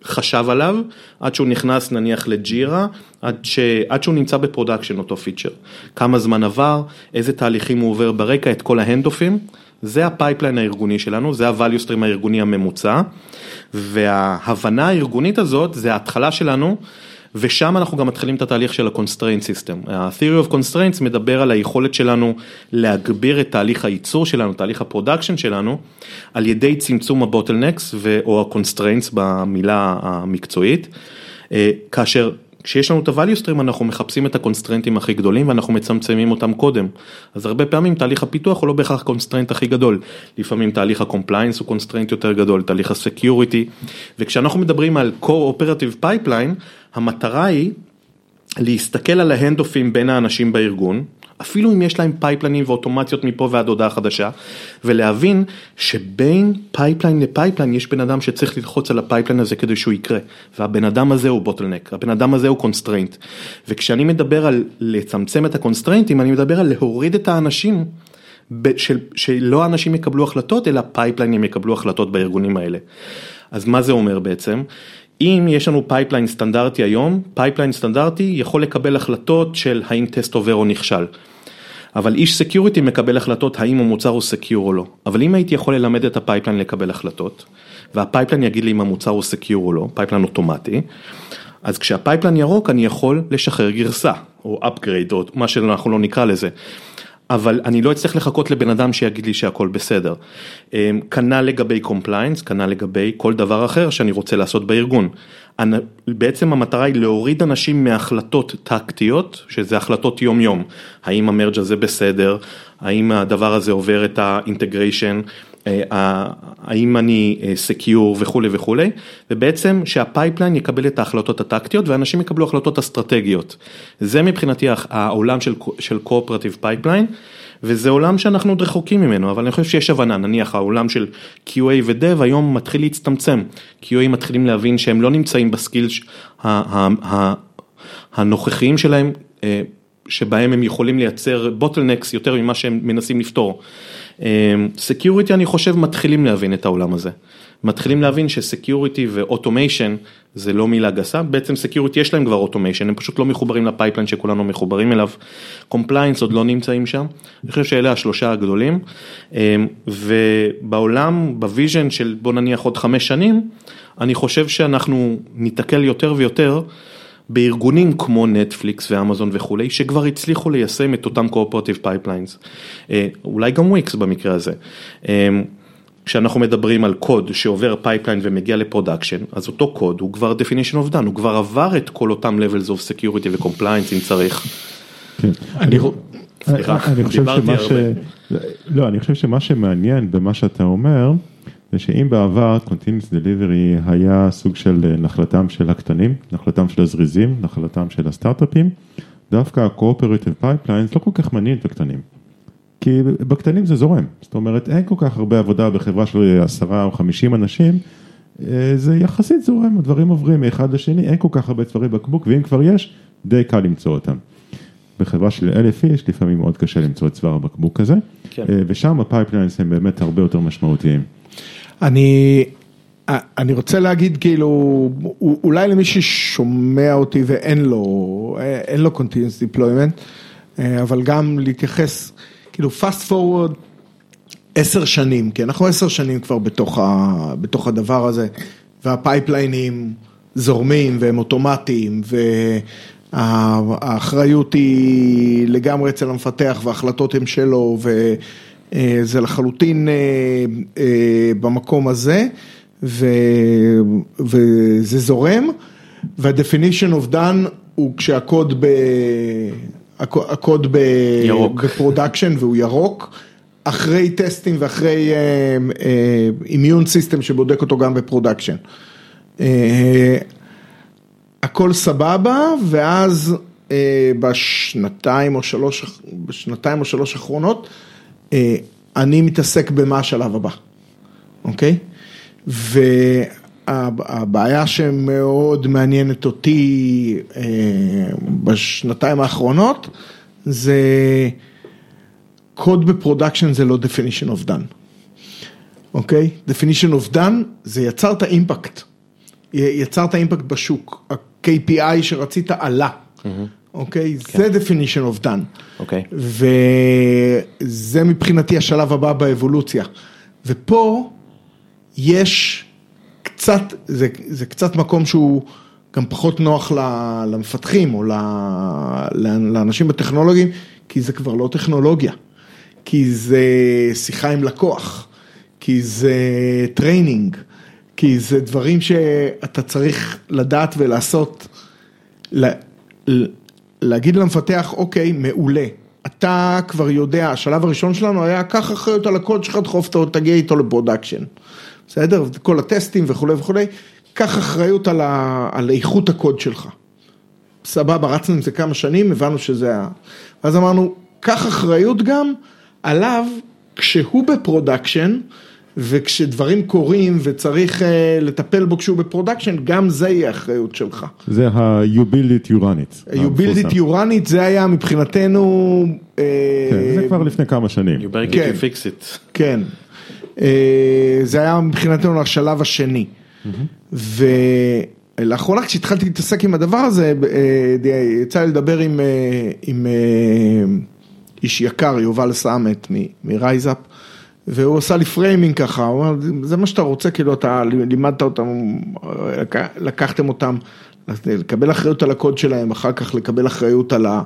חשב עליו, עד שהוא נכנס נניח לג'ירה, עד, ש... עד שהוא נמצא ב production אותו feature. כמה זמן עבר, איזה תהליכים הוא עובר ברקע, את כל ההנדופים. זה ה pipeline הארגוני שלנו, זה ה-value stream הארגוני הממוצע, וההבנה הארגונית הזאת זה ההתחלה שלנו, ושם אנחנו גם מתחילים את התהליך של ה-constraint system. ה-theory of constraints מדבר על היכולת שלנו להגביר את תהליך הייצור שלנו, תהליך ה production שלנו, על ידי צמצום ה-bottlenecks או ה-constraints במילה המקצועית, כאשר כשיש לנו את ה-value stream אנחנו מחפשים את הקונסטרנטים הכי גדולים ואנחנו מצמצמים אותם קודם. אז הרבה פעמים תהליך הפיתוח הוא לא בהכרח constraint הכי גדול. לפעמים תהליך ה compliance הוא constraint יותר גדול, תהליך ה security. וכשאנחנו מדברים על co-operative pipeline, המטרה היא להסתכל על ההנדופים בין האנשים בארגון, אפילו אם יש להם פייפליינים ואוטומציות מפה ועד הודעה חדשה, ולהבין שבין pipeline ל pipeline יש בן אדם שצריך ללחוץ על ה pipeline הזה כדי שהוא יקרה, והבן אדם הזה הוא bottleneck, הבן אדם הזה הוא constraint, וכשאני מדבר על לצמצם את הקונסטריינטים, אני מדבר על להוריד את האנשים. של, שלא האנשים יקבלו החלטות, אלא פייפליינים יקבלו החלטות בארגונים האלה. אז מה זה אומר בעצם? אם יש לנו pipeline סטנדרטי היום, pipeline סטנדרטי יכול לקבל החלטות של האם טסט עובר או נכשל. אבל איש security מקבל החלטות האם המוצר הוא secure או לא. אבל אם הייתי יכול ללמד את ה pipeline לקבל החלטות, וה pipeline יגיד לי אם המוצר הוא secure או לא, pipeline אוטומטי, אז כשה pipeline ירוק אני יכול לשחרר גרסה, או upgrade, או מה שאנחנו לא נקרא לזה. אבל אני לא אצטרך לחכות לבן אדם שיגיד לי שהכל בסדר. כנ"ל לגבי compliance, כנ"ל לגבי כל דבר אחר שאני רוצה לעשות בארגון. בעצם המטרה היא להוריד אנשים מהחלטות טקטיות, שזה החלטות יום יום. האם ה merge הזה בסדר, האם הדבר הזה עובר את ה integration, האם אני secure וכולי וכולי, ובעצם שה pipeline יקבל את ההחלטות הטקטיות ואנשים יקבלו החלטות אסטרטגיות. זה מבחינתי העולם של, cooperative pipeline, וזה עולם שאנחנו עוד רחוקים ממנו, אבל אני חושב שיש הבנה, נניח העולם של QA ו-Dev היום מתחיל להצטמצם, QA מתחילים להבין שהם לא נמצאים ב skills הנוכחיים שלהם, שבהם הם יכולים לייצר bottlenecks יותר ממה שהם מנסים לפתור. security אני חושב מתחילים להבין את העולם הזה, מתחילים להבין ש security ו automation זה לא מילה גסה, בעצם security יש להם כבר automation, הם פשוט לא מחוברים ל pipeline שכולנו מחוברים אליו, compliance עוד לא נמצאים שם, אני חושב שאלה השלושה הגדולים, אמ, ובעולם, ב vision של בוא נניח עוד חמש שנים, אני חושב שאנחנו ניתקל יותר ויותר בארגונים כמו נטפליקס ואמזון וכולי, שכבר הצליחו ליישם את אותם pipelines, אה, אולי גם וויקס במקרה הזה. כשאנחנו מדברים על קוד שעובר pipeline ומגיע ל production, אז אותו קוד הוא כבר definition of done, הוא כבר עבר את כל אותם levels of security ו-compliance אם צריך. כן. אני סליחה, אני חושב שמה ש... לא, אני חושב שמה שמעניין במה שאתה אומר, זה שאם בעבר Continuous Delivery היה סוג של אה, נחלתם של הקטנים, נחלתם של הזריזים, נחלתם של הסטארט-אפים, דווקא ה-Cooperative Pipelines לא כל כך מעניין את הקטנים. כי בקטנים זה זורם, זאת אומרת אין כל כך הרבה עבודה בחברה של עשרה או חמישים אנשים, אה, זה יחסית זורם, הדברים עוברים מאחד לשני, אין כל כך הרבה צווארי בקבוק, ואם כבר יש, די קל למצוא אותם. בחברה של אלף איש, לפעמים מאוד קשה למצוא את צוואר הבקבוק הזה, כן. אה, ושם ה pipelines הם באמת הרבה יותר משמעותיים. אני, אני רוצה להגיד כאילו, אולי למי ששומע אותי ואין לו, אין לו continuous deployment, אבל גם להתייחס, כאילו fast forward עשר שנים, כי אנחנו עשר שנים כבר בתוך, ה, בתוך הדבר הזה, והפייפליינים זורמים והם אוטומטיים, והאחריות היא לגמרי אצל המפתח וההחלטות הן שלו, ו... אה, זה לחלוטין אה, אה, במקום הזה, ו, וזה זורם, וה-definition of done הוא כשהקוד ב... הקוד ב... ירוק. ב production והוא ירוק, אחרי טסטים ואחרי immune system שבודק אותו גם ב production. הכל סבבה, ואז בשנתיים או שלוש, בשנתיים או שלוש האחרונות, אני מתעסק במה השלב הבא, אוקיי? והבעיה שמאוד מעניינת אותי בשנתיים האחרונות זה קוד ב production זה לא definition of done, אוקיי? definition of done זה יצר את ה impact, יצר את ה impact בשוק, ה-KPI שרצית עלה. אוקיי? זה definition of done. אוקיי. וזה מבחינתי השלב הבא באבולוציה. ופה יש קצת, זה, זה קצת מקום שהוא גם פחות נוח למפתחים או לאנשים בטכנולוגיים, כי זה כבר לא טכנולוגיה. כי זה שיחה עם לקוח, כי זה training, כי זה דברים שאתה צריך לדעת ולעשות. להגיד למפתח, אוקיי, מעולה, אתה כבר יודע, השלב הראשון שלנו היה, קח אחריות על הקוד שלך, דחוף אותו, תגיע איתו ל production. בסדר? כל הטסטים וכולי וכולי, קח אחריות על, ה, על איכות הקוד שלך. סבבה, רצנו עם זה כמה שנים, הבנו שזה ה... ואז אמרנו, קח אחריות גם עליו כשהוא ב production, וכשדברים קורים וצריך אה, לטפל בו כשהוא ב production, גם זה יהיה אחריות שלך. זה ה-you build it, you run it. you build it, you run it, זה היה מבחינתנו... כן, זה כבר לפני כמה שנים. You better get כן. you fix it. כן, זה היה מבחינתנו השלב השני. ולאחרונה כשהתחלתי להתעסק עם הדבר הזה, אה, יצא לי לדבר עם, אה, עם איש יקר, יובל סאמט מ RiseUp. והוא עשה לי framing ככה, הוא אמר, זה מה שאתה רוצה, כאילו אתה לימדת אותם, לקחתם אותם, לקבל אחריות על הקוד שלהם, אחר כך לקבל אחריות על, ה,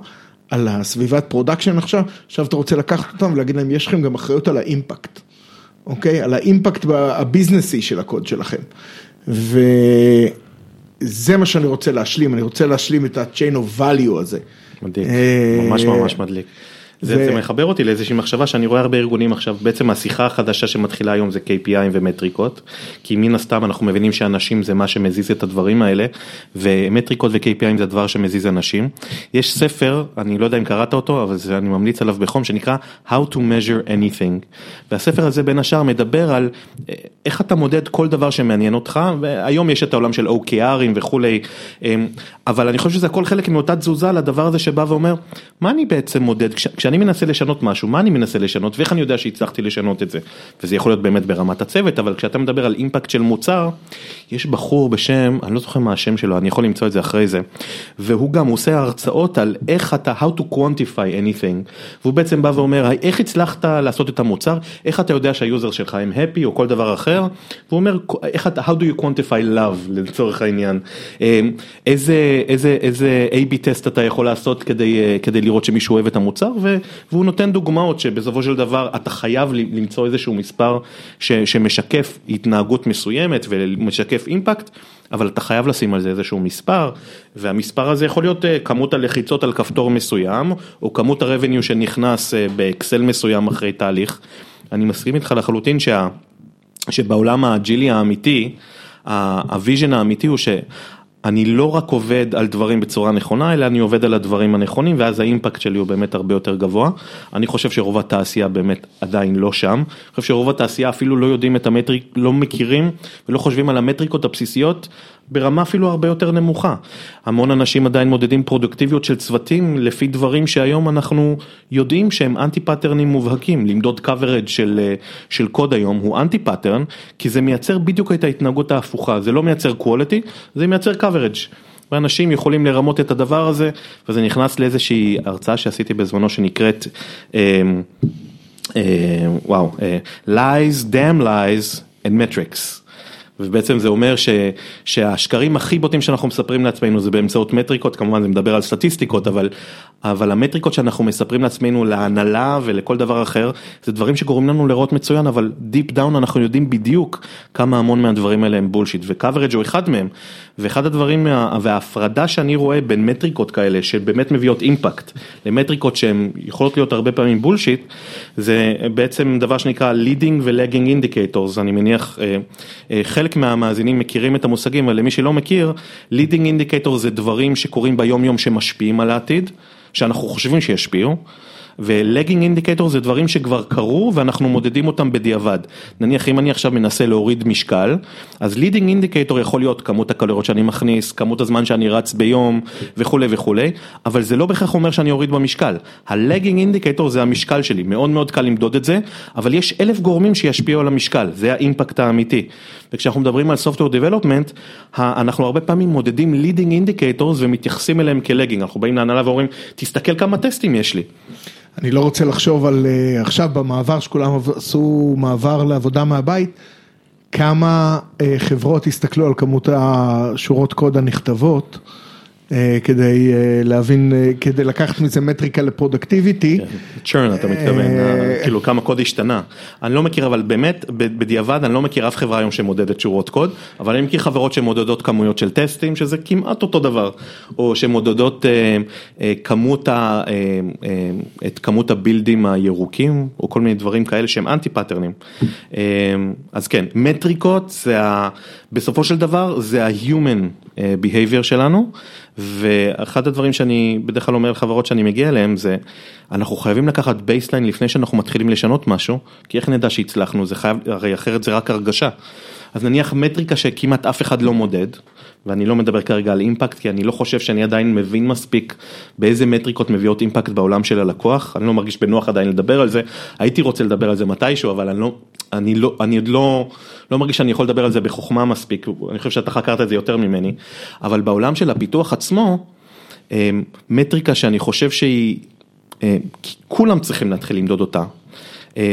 על הסביבת production עכשיו, עכשיו אתה רוצה לקחת אותם ולהגיד להם, יש לכם גם אחריות על ה impact, אוקיי? על ה impact הביזנסי של הקוד שלכם. וזה מה שאני רוצה להשלים, אני רוצה להשלים את ה-chain of value הזה. מדליק, אה, ממש ממש מדליק. זה, זה מחבר אותי לאיזושהי מחשבה שאני רואה הרבה ארגונים עכשיו, בעצם השיחה החדשה שמתחילה היום זה KPI ומטריקות, כי מן הסתם אנחנו מבינים שאנשים זה מה שמזיז את הדברים האלה, ומטריקות ו-KPI זה הדבר שמזיז אנשים. יש ספר, אני לא יודע אם קראת אותו, אבל זה, אני ממליץ עליו בחום, שנקרא How to measure anything, והספר הזה בין השאר מדבר על אה, איך אתה מודד כל דבר שמעניין אותך, והיום יש את העולם של OKRים וכולי, אה, אבל אני חושב שזה הכל חלק מאותה תזוזה לדבר הזה שבא ואומר, מה אני בעצם מודד, כש, כשאני מנסה לשנות משהו, מה אני מנסה לשנות ואיך אני יודע שהצלחתי לשנות את זה. וזה יכול להיות באמת ברמת הצוות, אבל כשאתה מדבר על אימפקט של מוצר, יש בחור בשם, אני לא זוכר מה השם שלו, אני יכול למצוא את זה אחרי זה, והוא גם עושה הרצאות על איך אתה, how to quantify anything, והוא בעצם בא ואומר, איך הצלחת לעשות את המוצר, איך אתה יודע שהיוזר שלך הם happy או כל דבר אחר, והוא אומר, איך אתה, how do you quantify love לצורך העניין, איזה, איזה, איזה A-B טסט אתה יכול לעשות כדי, כדי לראות שמישהו אוהב את המוצר, והוא נותן דוגמאות שבסופו של דבר אתה חייב למצוא איזשהו מספר ש, שמשקף התנהגות מסוימת ומשקף אימפקט, אבל אתה חייב לשים על זה איזשהו מספר, והמספר הזה יכול להיות כמות הלחיצות על כפתור מסוים, או כמות ה-revenue שנכנס באקסל מסוים אחרי תהליך. אני מסכים איתך לחלוטין שה, שבעולם האג'ילי האמיתי, ה vision האמיתי הוא ש... אני לא רק עובד על דברים בצורה נכונה, אלא אני עובד על הדברים הנכונים, ואז ה impact שלי הוא באמת הרבה יותר גבוה. אני חושב שרוב התעשייה באמת עדיין לא שם. אני חושב שרוב התעשייה אפילו לא יודעים את ה metric, לא מכירים ולא חושבים על המטריקות הבסיסיות ברמה אפילו הרבה יותר נמוכה. המון אנשים עדיין מודדים פרודוקטיביות של צוותים לפי דברים שהיום אנחנו יודעים שהם אנטי פאטרנים מובהקים. למדוד coverage של, של קוד היום הוא anti pattern, כי זה מייצר בדיוק את ההתנהגות ההפוכה, זה לא מייצר quality, זה מייצר coverage. ואנשים יכולים לרמות את הדבר הזה, וזה נכנס לאיזושהי הרצאה שעשיתי בזמנו שנקראת, אה, אה, וואו, אה, lies, damn lies and metrics. ובעצם זה אומר ש, שהשקרים הכי בוטים שאנחנו מספרים לעצמנו זה באמצעות מטריקות, כמובן זה מדבר על סטטיסטיקות, אבל, אבל המטריקות שאנחנו מספרים לעצמנו להנהלה ולכל דבר אחר, זה דברים שגורמים לנו להיראות מצוין, אבל deep down אנחנו יודעים בדיוק כמה המון מהדברים האלה הם bullshit, ו coverage הוא אחד מהם, ואחד הדברים, וההפרדה שאני רואה בין מטריקות כאלה שבאמת מביאות impact, למטריקות שהן יכולות להיות הרבה פעמים bullshit, זה בעצם דבר שנקרא leading ו-lagging indicators, אני מניח חלק מהמאזינים מכירים את המושגים, אבל למי שלא מכיר, leading indicator זה דברים שקורים ביום יום שמשפיעים על העתיד, שאנחנו חושבים שישפיעו. ו lagging indicator זה דברים שכבר קרו ואנחנו מודדים אותם בדיעבד. נניח אם אני עכשיו מנסה להוריד משקל, אז leading indicator יכול להיות כמות הקלוריות שאני מכניס, כמות הזמן שאני רץ ביום וכולי וכולי, אבל זה לא בהכרח אומר שאני אוריד במשקל. ה lagging indicator זה המשקל שלי, מאוד מאוד קל למדוד את זה, אבל יש אלף גורמים שישפיעו על המשקל, זה ה impact האמיתי. וכשאנחנו מדברים על Software Development, אנחנו הרבה פעמים מודדים leading indicators ומתייחסים אליהם כלגינג, אנחנו באים להנהלה ואומרים, תסתכל כמה טסטים יש לי. אני לא רוצה לחשוב על עכשיו במעבר שכולם עשו מעבר לעבודה מהבית, כמה חברות הסתכלו על כמות השורות קוד הנכתבות. כדי להבין, כדי לקחת מזה מטריקה לפרודקטיביטי. צ'רן אתה מתכוון, כאילו כמה קוד השתנה. אני לא מכיר אבל באמת, בדיעבד אני לא מכיר אף חברה היום שמודדת שורות קוד, אבל אני מכיר חברות שמודדות כמויות של טסטים, שזה כמעט אותו דבר, או שמודדות כמות, את כמות הבילדים הירוקים, או כל מיני דברים כאלה שהם אנטי פאטרנים. אז כן, מטריקות זה, בסופו של דבר זה ה-human behavior שלנו. ואחד הדברים שאני בדרך כלל אומר לחברות שאני מגיע אליהם זה, אנחנו חייבים לקחת baseline לפני שאנחנו מתחילים לשנות משהו, כי איך נדע שהצלחנו, זה חייב, הרי אחרת זה רק הרגשה. אז נניח מטריקה שכמעט אף אחד לא מודד, ואני לא מדבר כרגע על impact, כי אני לא חושב שאני עדיין מבין מספיק באיזה מטריקות מביאות impact בעולם של הלקוח, אני לא מרגיש בנוח עדיין לדבר על זה, הייתי רוצה לדבר על זה מתישהו, אבל אני לא, אני לא, אני עוד לא, לא מרגיש שאני יכול לדבר על זה בחוכמה מספיק, אני חושב שאתה חקרת את זה יותר ממני, אבל בעולם של הפיתוח עצמו, מטריקה שאני חושב שהיא, כולם צריכים להתחיל למדוד אותה.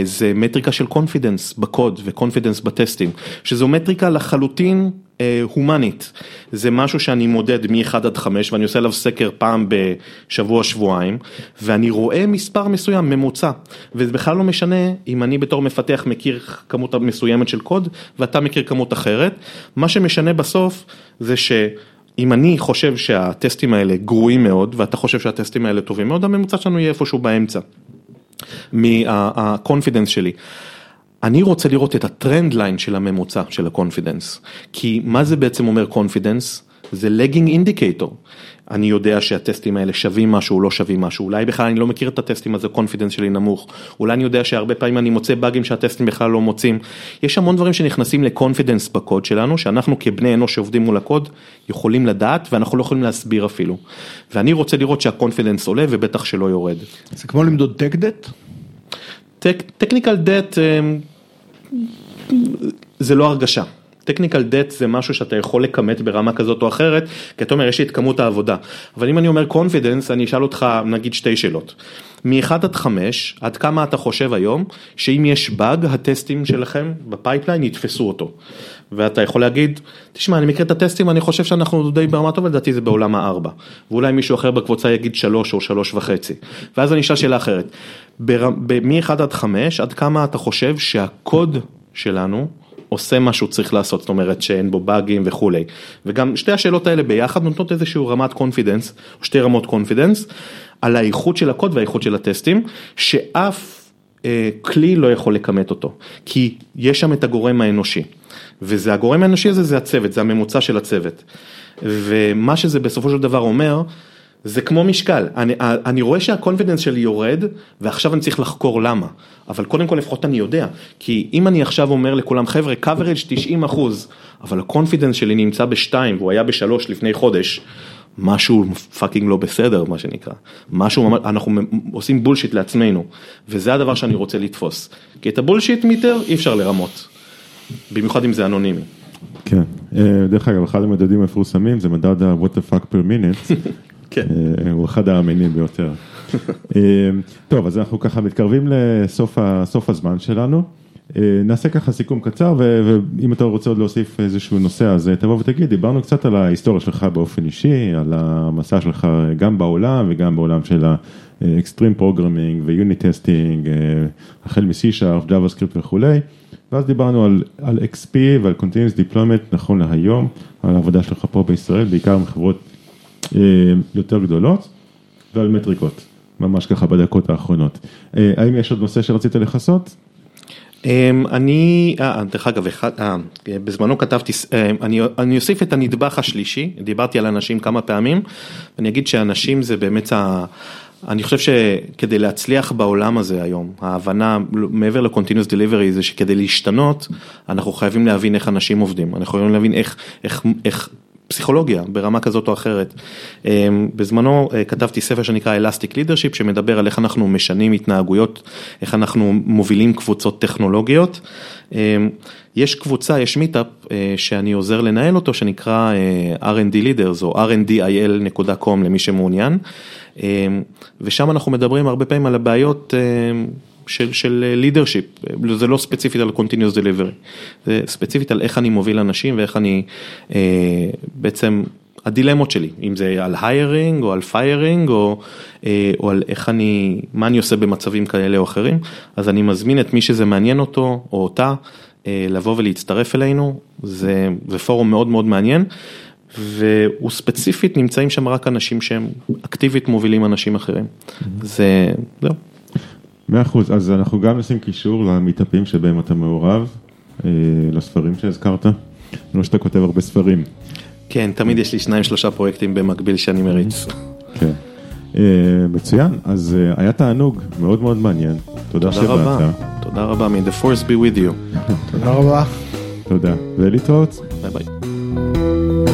זה מטריקה של confidence בקוד ו confidence בטסטים, שזו מטריקה לחלוטין הומנית, זה משהו שאני מודד מ-1 עד 5 ואני עושה עליו סקר פעם בשבוע שבועיים ואני רואה מספר מסוים ממוצע וזה בכלל לא משנה אם אני בתור מפתח מכיר כמות מסוימת של קוד ואתה מכיר כמות אחרת, מה שמשנה בסוף זה ש... אם אני חושב שהטסטים האלה גרועים מאוד ואתה חושב שהטסטים האלה טובים מאוד, הממוצע שלנו יהיה איפשהו באמצע. מה confidence שלי. אני רוצה לראות את ה trend line של הממוצע של ה confidence, כי מה זה בעצם אומר confidence? זה lagging indicator. אני יודע שהטסטים האלה שווים משהו, לא שווים משהו, אולי בכלל אני לא מכיר את הטסטים אז ה confidence שלי נמוך, אולי אני יודע שהרבה פעמים אני מוצא באגים שהטסטים בכלל לא מוצאים. יש המון דברים שנכנסים ל confidence בקוד שלנו, שאנחנו כבני אנוש שעובדים מול הקוד, יכולים לדעת ואנחנו לא יכולים להסביר אפילו. ואני רוצה לראות שה confidence עולה ובטח שלא יורד. זה כמו למדוד tech debt? technical debt זה לא הרגשה. technical debt זה משהו שאתה יכול לכמת ברמה כזאת או אחרת, כי אתה אומר יש לי את כמות העבודה, אבל אם אני אומר confidence אני אשאל אותך נגיד שתי שאלות, מ-1 עד 5 עד כמה אתה חושב היום שאם יש באג הטסטים שלכם ב pipeline יתפסו אותו, ואתה יכול להגיד תשמע אני מכיר את הטסטים אני חושב שאנחנו די ברמה טובה לדעתי זה בעולם הארבע, ואולי מישהו אחר בקבוצה יגיד 3 או 3 וחצי, ואז אני אשאל שאלה אחרת, מ-1 עד 5 עד כמה אתה חושב שהקוד שלנו עושה מה שהוא צריך לעשות, זאת אומרת שאין בו באגים וכולי. וגם שתי השאלות האלה ביחד נותנות איזשהו רמת confidence, או שתי רמות confidence, על האיכות של הקוד והאיכות של הטסטים, שאף כלי לא יכול לכמת אותו, כי יש שם את הגורם האנושי. וזה הגורם האנושי הזה זה הצוות, זה הממוצע של הצוות. ומה שזה בסופו של דבר אומר, זה כמו משקל, אני, אני רואה שה confidence שלי יורד ועכשיו אני צריך לחקור למה, אבל קודם כל לפחות אני יודע, כי אם אני עכשיו אומר לכולם חבר'ה coverage 90 אחוז, אבל ה confidence שלי נמצא בשתיים והוא היה בשלוש לפני חודש, משהו fucking לא בסדר מה שנקרא, משהו, אנחנו עושים bullshit לעצמנו, וזה הדבר שאני רוצה לתפוס, כי את ה bullshit meter אי אפשר לרמות, במיוחד אם זה אנונימי. כן, אה, דרך אגב אחד המדדים המפורסמים זה מדד ה-what the fuck per minute. <laughs> כן. אה, הוא אחד האמינים ביותר. <laughs> אה, טוב, אז אנחנו ככה מתקרבים לסוף הזמן שלנו. אה, נעשה ככה סיכום קצר, ואם אתה רוצה עוד להוסיף איזשהו נושא, אז תבוא ותגיד, דיברנו קצת על ההיסטוריה שלך באופן אישי, על המסע שלך גם בעולם וגם בעולם של ה-extreme programming ו-unit testing, החל מ-C-Sharp, JavaScript וכולי, ואז דיברנו על, על XP ועל Continuous Deployment נכון להיום, על העבודה שלך פה בישראל, בעיקר עם חברות אה, יותר גדולות ועל מטריקות, ממש ככה בדקות האחרונות. אה, האם יש עוד נושא שרצית לכסות? אמ, אני, אה, דרך אגב, בזמנו כתבתי, אני, אני אוסיף את הנדבך השלישי, דיברתי על אנשים כמה פעמים, ואני אגיד שאנשים זה באמת. אני חושב שכדי להצליח בעולם הזה היום, ההבנה מעבר ל-continuous delivery זה שכדי להשתנות, אנחנו חייבים להבין איך אנשים עובדים, אנחנו חייבים להבין איך, איך, איך פסיכולוגיה ברמה כזאת או אחרת. אמ, בזמנו אה, כתבתי ספר שנקרא Elastic Leadership שמדבר על איך אנחנו משנים התנהגויות, איך אנחנו מובילים קבוצות טכנולוגיות. אמ, יש קבוצה, יש מיטאפ אה, שאני עוזר לנהל אותו שנקרא אה, R&D Leaders או rndil.com למי שמעוניין. אמ, ושם אנחנו מדברים הרבה פעמים על הבעיות של, של leadership, זה לא ספציפית על continuous delivery, זה ספציפית על איך אני מוביל אנשים ואיך אני אה, בעצם, הדילמות שלי, אם זה על hiring או על firing או, אה, או על איך אני, מה אני עושה במצבים כאלה או אחרים, אז אני מזמין את מי שזה מעניין אותו או אותה אה, לבוא ולהצטרף אלינו, זה, זה פורום מאוד מאוד מעניין. והוא ספציפית נמצאים שם רק אנשים שהם אקטיבית מובילים אנשים אחרים. זה, זהו. מאה אחוז, אז אנחנו גם נשים קישור למיטאפים שבהם אתה מעורב, אה, לספרים שהזכרת, לא שאתה כותב הרבה ספרים. כן, תמיד יש לי שניים שלושה פרויקטים במקביל שאני מריץ. כן, אה, מצוין, אז אה, היה תענוג מאוד מאוד מעניין, תודה שבאת. תודה רבה, תודה רבה, may the force be with you. תודה רבה. תודה, ולהתראות. ביי ביי.